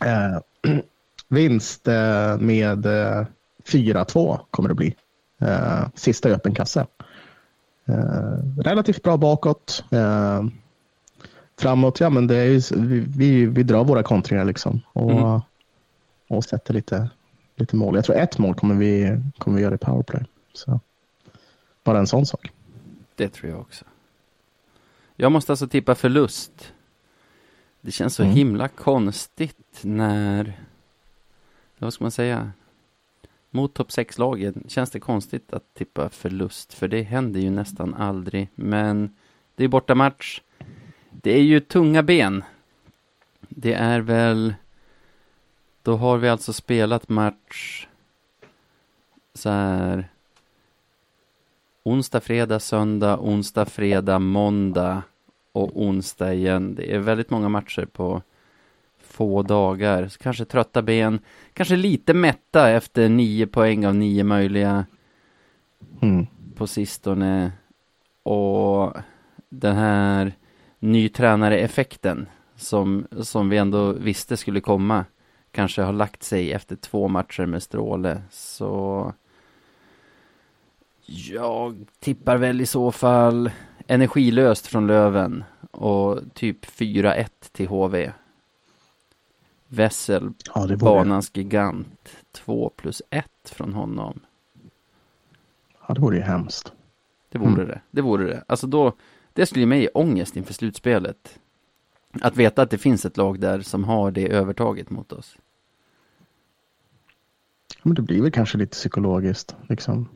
Eh, vinst eh, med eh, 4-2 kommer det bli. Eh, sista i öppen kasse. Eh, relativt bra bakåt. Eh, framåt, ja men det är ju, vi, vi, vi drar våra kontringar liksom. Och, mm. och sätter lite, lite mål. Jag tror ett mål kommer vi, kommer vi göra i powerplay. Så, bara en sån sak. Det tror jag också. Jag måste alltså tippa förlust. Det känns så mm. himla konstigt när, vad ska man säga, mot topp 6-lagen känns det konstigt att tippa förlust, för det händer ju nästan aldrig. Men det är bortamatch. Det är ju tunga ben. Det är väl, då har vi alltså spelat match så här onsdag, fredag, söndag, onsdag, fredag, måndag och onsdag igen. Det är väldigt många matcher på få dagar. Så kanske trötta ben, kanske lite mätta efter nio poäng av nio möjliga mm. på sistone. Och den här ny tränare-effekten som, som vi ändå visste skulle komma kanske har lagt sig efter två matcher med Stråle. Så jag tippar väl i så fall energilöst från Löven och typ 4-1 till HV. Wessel, ja, banans gigant. 2 plus 1 från honom. Ja, det vore ju hemskt. Det vore mm. det. Det vore det. Alltså då, det skulle ge mig ångest inför slutspelet. Att veta att det finns ett lag där som har det övertaget mot oss. Men det blir väl kanske lite psykologiskt. Liksom.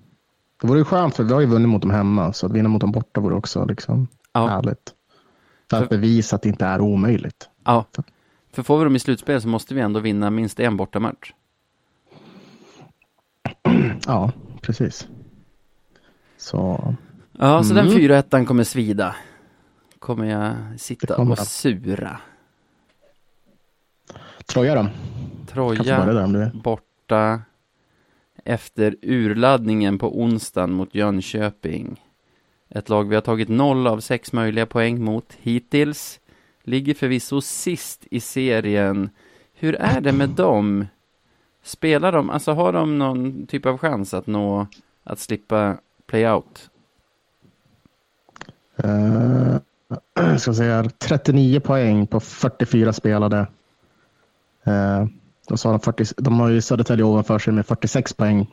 Det vore ju skönt för vi har ju vunnit mot dem hemma. Så att vinna mot dem borta vore också liksom ja. härligt. För att bevisa att det inte är omöjligt. Ja. För får vi dem i slutspel så måste vi ändå vinna minst en bortamatch. Ja, precis. Så. Ja, så mm. den 4 ettan kommer svida. Kommer jag sitta kommer och sura. Troja då? Troja borta efter urladdningen på onsdagen mot Jönköping. Ett lag vi har tagit noll av sex möjliga poäng mot hittills. Ligger förvisso sist i serien. Hur är det med dem? Spelar de, alltså har de någon typ av chans att nå, att slippa playout? Uh, eh, ska säga 39 poäng på 44 spelade. Uh, de, sa 40, de har ju Södertälje ovanför sig med 46 poäng.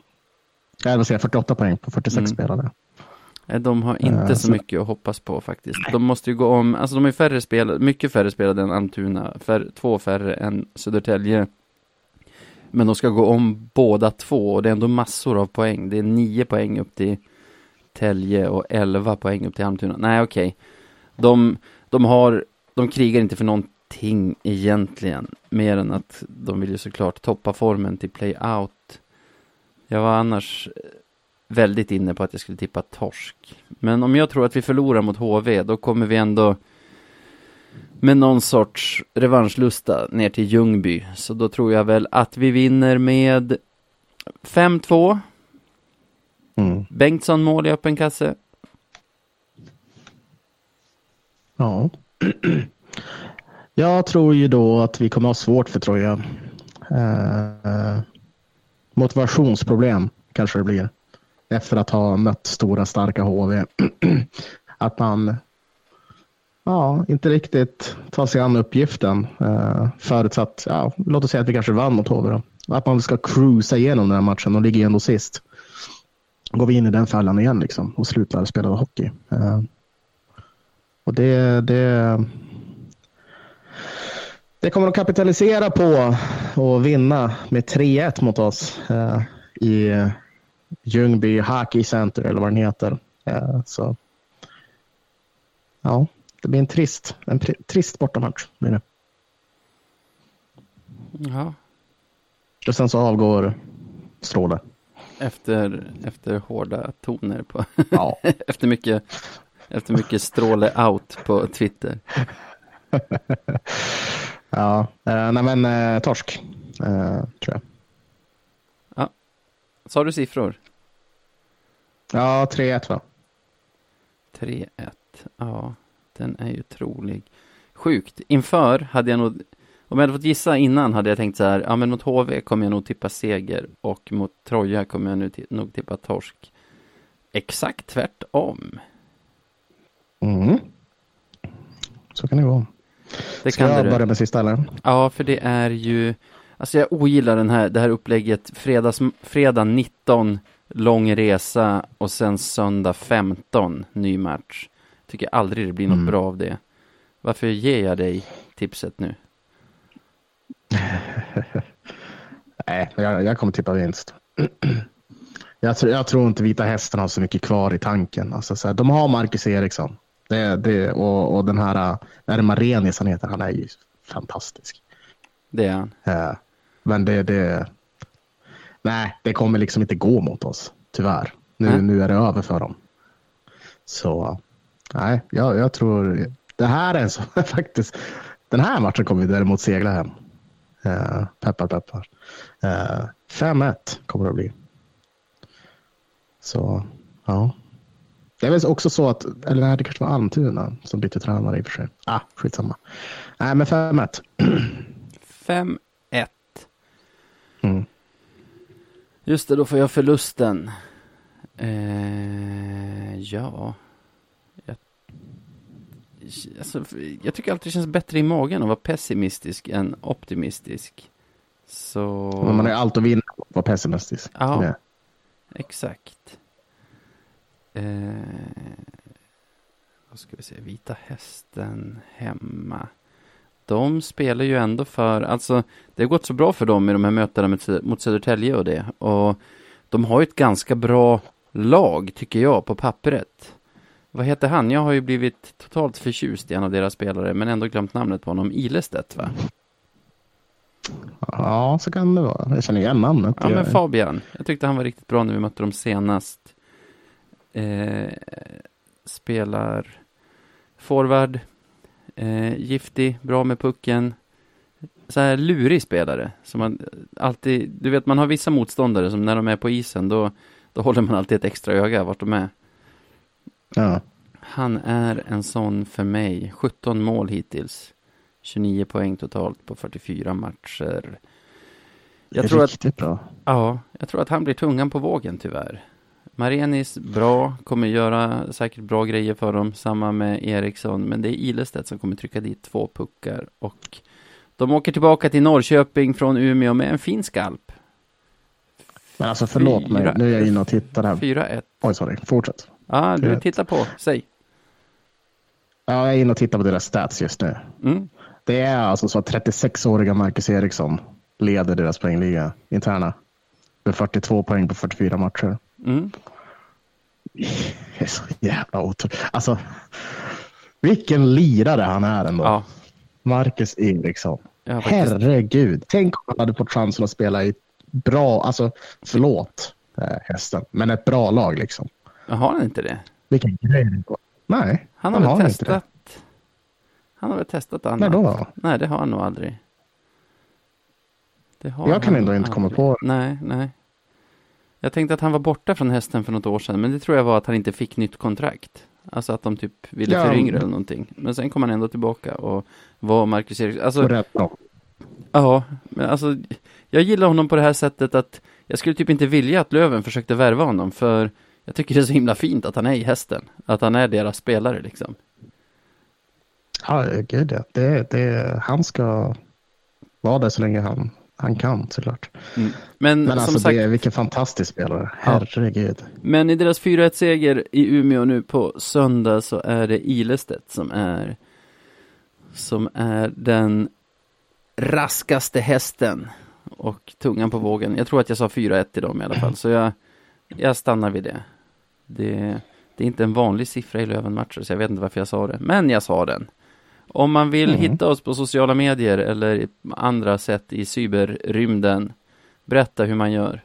Jag vill säga 48 poäng på 46 mm. spelade. De har inte uh, så, så mycket att hoppas på faktiskt. De måste ju gå om, alltså de är färre spelare, mycket färre spelade än Almtuna, fär, två färre än Södertälje. Men de ska gå om båda två och det är ändå massor av poäng. Det är nio poäng upp till Tälje och elva poäng upp till Almtuna. Nej, okej. Okay. De, de har, de krigar inte för någonting egentligen. Mer än att de vill ju såklart toppa formen till play-out. Jag var annars väldigt inne på att jag skulle tippa torsk. Men om jag tror att vi förlorar mot HV, då kommer vi ändå med någon sorts revanschlusta ner till Ljungby. Så då tror jag väl att vi vinner med 5-2. Mm. Bengtsson mål i öppen kasse. Ja. Jag tror ju då att vi kommer ha svårt för Troja. Eh, motivationsproblem kanske det blir efter att ha mött stora starka HV. att man ja, inte riktigt tar sig an uppgiften. Eh, förutsatt, ja, låt oss säga att vi kanske vann mot HV. Då. Att man ska cruisa igenom den här matchen och ligger ändå sist. Går vi in i den fällan igen liksom och slutar spela hockey. Eh, och det, det, det kommer de kapitalisera på och vinna med 3-1 mot oss eh, i Ljungby Hockey Center eller vad den heter. Eh, så. Ja, det blir en trist, en trist bortamatch. Blir det. Ja. Och sen så avgår Stråle. Efter, efter hårda toner på, ja. efter mycket, efter mycket Stråle out på Twitter. ja, eh, nej men eh, torsk, eh, tror jag. Ja, sa du siffror? Ja, 3-1 va? 3-1, ja, den är ju trolig. Sjukt, inför hade jag nog om jag hade fått gissa innan hade jag tänkt så här, ja men mot HV kommer jag nog tippa seger och mot Troja kommer jag nu nog tippa torsk. Exakt tvärtom. Mm. Så kan det gå. Det Ska jag börja med sista eller? Ja, för det är ju, alltså jag ogillar den här, det här upplägget, fredags, fredag 19, lång resa och sen söndag 15, ny match. Tycker aldrig det blir något mm. bra av det. Varför ger jag dig tipset nu? Nej, jag, jag kommer tippa vinst. jag, tror, jag tror inte Vita Hästen har så mycket kvar i tanken. Alltså, så här, de har Marcus Eriksson. Det, det, och, och den här, är det Marenius han heter, han är ju fantastisk. Det är han. Ja, men det, det, nej, det kommer liksom inte gå mot oss, tyvärr. Nu, nu är det över för dem. Så nej, jag, jag tror det här är en så, faktiskt, den här matchen kommer vi däremot segla hem. Uh, peppar, peppar. Eh, 5-1 kommer det att bli. Så, ja. Det är väl också så att, eller nej, det kanske var Almtuna som bytte tränare i och för sig. Ah, skitsamma. Nej, men 5-1. 5-1. Mm. Just det, då får jag förlusten. Eh, ja. Jag, alltså, jag tycker alltid det känns bättre i magen att vara pessimistisk än optimistisk. Så... Men man har allt att vinna på att vara pessimistisk. Ja. exakt. Eh, vad ska vi säga, Vita Hästen hemma. De spelar ju ändå för, alltså det har gått så bra för dem i de här mötena mot Södertälje och det. Och de har ju ett ganska bra lag, tycker jag, på pappret. Vad heter han? Jag har ju blivit totalt förtjust i en av deras spelare, men ändå glömt namnet på honom. Ilestedt, va? Ja, så kan det vara. Jag känner igen namnet. Ja, men Fabian. Jag tyckte han var riktigt bra när vi mötte dem senast. Eh, spelar forward, eh, giftig, bra med pucken. Så här lurig spelare. Som man alltid, du vet man har vissa motståndare som när de är på isen då, då håller man alltid ett extra öga vart de är. Ja. Han är en sån för mig. 17 mål hittills. 29 poäng totalt på 44 matcher. Jag tror Riktigt att, bra. Ja, jag tror att han blir tungan på vågen tyvärr. Marenis bra, kommer göra säkert bra grejer för dem, samma med Eriksson, men det är Ilestedt som kommer trycka dit två puckar och de åker tillbaka till Norrköping från Umeå med en fin skalp. Men alltså förlåt Fyra, mig, nu är jag inne och tittar här. 4-1. Oj, sorry, fortsätt. Ja, du tittar på, säg. Ja, jag är inne och tittar på deras stats just nu. Mm. Det är alltså så att 36-åriga Marcus Eriksson leder deras poängliga interna. Med 42 poäng på 44 matcher. Mm. Det är så jävla otroligt. Alltså, vilken lirare han är ändå. Ja. Marcus Eriksson. Ja, Herregud. Tänk om han hade fått chansen att spela i bra, alltså förlåt äh, hästen, men ett bra lag liksom. Har han inte det? Vilken grej. Nej, han har, han väl testat. Han har väl testat annat? Nej, då? Nej, det har han nog aldrig. Det har jag kan ändå inte komma på Nej, nej. Jag tänkte att han var borta från hästen för något år sedan, men det tror jag var att han inte fick nytt kontrakt. Alltså att de typ ville ja. föryngra eller någonting. Men sen kom han ändå tillbaka och var Marcus Eriksson. Alltså, rätt då. Ja, men alltså jag gillar honom på det här sättet att jag skulle typ inte vilja att Löven försökte värva honom för jag tycker det är så himla fint att han är i hästen. Att han är deras spelare liksom. Ja, gud ja. Det, det, han ska vara där så länge han han kan såklart. Mm. Men, Men alltså, sagt, det, vilken fantastisk spelare. Herregud. Ja. Men i deras 4-1-seger i Umeå nu på söndag så är det Ilestedt som är som är den raskaste hästen och tungan på vågen. Jag tror att jag sa 4-1 till dem i alla fall, så jag, jag stannar vid det. det Det är inte en vanlig siffra i Lövenmatcher, så jag vet inte varför jag sa det. Men jag sa den. Om man vill mm. hitta oss på sociala medier eller andra sätt i cyberrymden, berätta hur man gör.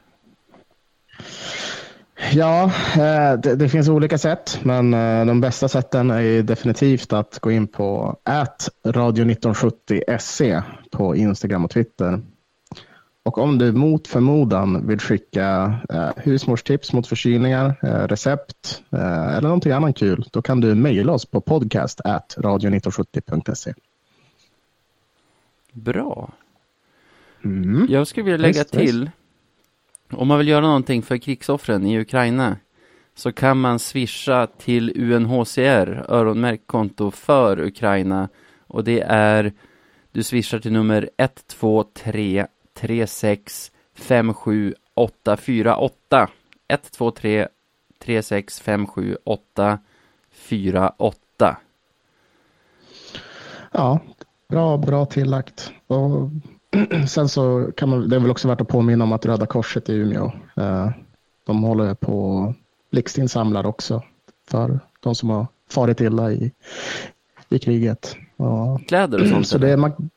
Ja, eh, det, det, finns olika sätt, men eh, de bästa sätten är definitivt att gå in på radio1970se på Instagram och Twitter. Och om du mot förmodan vill skicka eh, husmorstips mot förkylningar, eh, recept eh, eller någonting annat kul, då kan du mejla oss på podcast radio1970.se. Bra. Mm. Jag skulle vilja lägga visst, till, visst. om man vill göra någonting för krigsoffren i Ukraina, så kan man swisha till UNHCR, öronmärkt konto för Ukraina. Och det är, du swishar till nummer 123 36 57 8 4 8 1 2 3 36 57 8 4 8 Ja, bra, bra tillagt. Och sen så kan man, det är väl också värt att påminna om att Röda Korset i Umeå, eh, de håller på blixtinsamlar också för de som har farit illa i, i kriget. Och, Kläder och sånt? Så det man,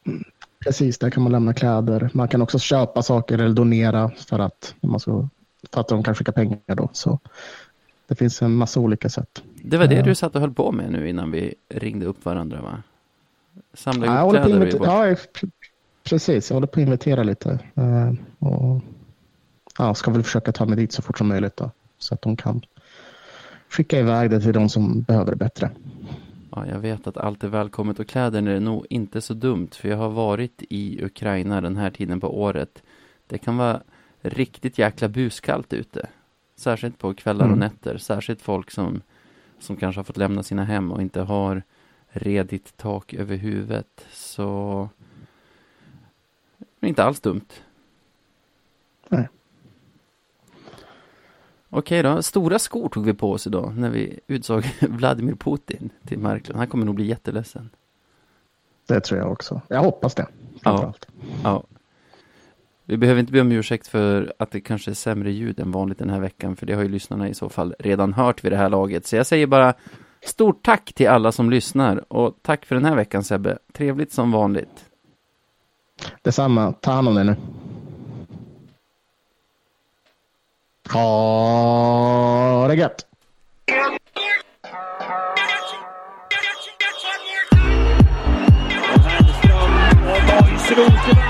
Precis, där kan man lämna kläder. Man kan också köpa saker eller donera för att, man ska, för att de kan skicka pengar. Då. Så det finns en massa olika sätt. Det var det uh, du satt och höll på med nu innan vi ringde upp varandra va? Samla ihop kläder? Ja, precis. Jag håller på att inventera lite. Uh, och, ja, ska väl försöka ta mig dit så fort som möjligt då, så att de kan skicka iväg det till de som behöver det bättre. Ja, jag vet att allt är välkommet och kläder är nog inte så dumt för jag har varit i Ukraina den här tiden på året. Det kan vara riktigt jäkla buskallt ute. Särskilt på kvällar och mm. nätter. Särskilt folk som, som kanske har fått lämna sina hem och inte har redigt tak över huvudet. Så inte alls dumt. Nej. Okej då, stora skor tog vi på oss idag när vi utsåg Vladimir Putin till Marklund. Han kommer nog bli jätteledsen. Det tror jag också. Jag hoppas det. Ja. ja. Vi behöver inte be om ursäkt för att det kanske är sämre ljud än vanligt den här veckan, för det har ju lyssnarna i så fall redan hört vid det här laget. Så jag säger bara stort tack till alla som lyssnar och tack för den här veckan Sebbe. Trevligt som vanligt. Detsamma. Ta hand om dig nu. Ha det gött! Rosenberg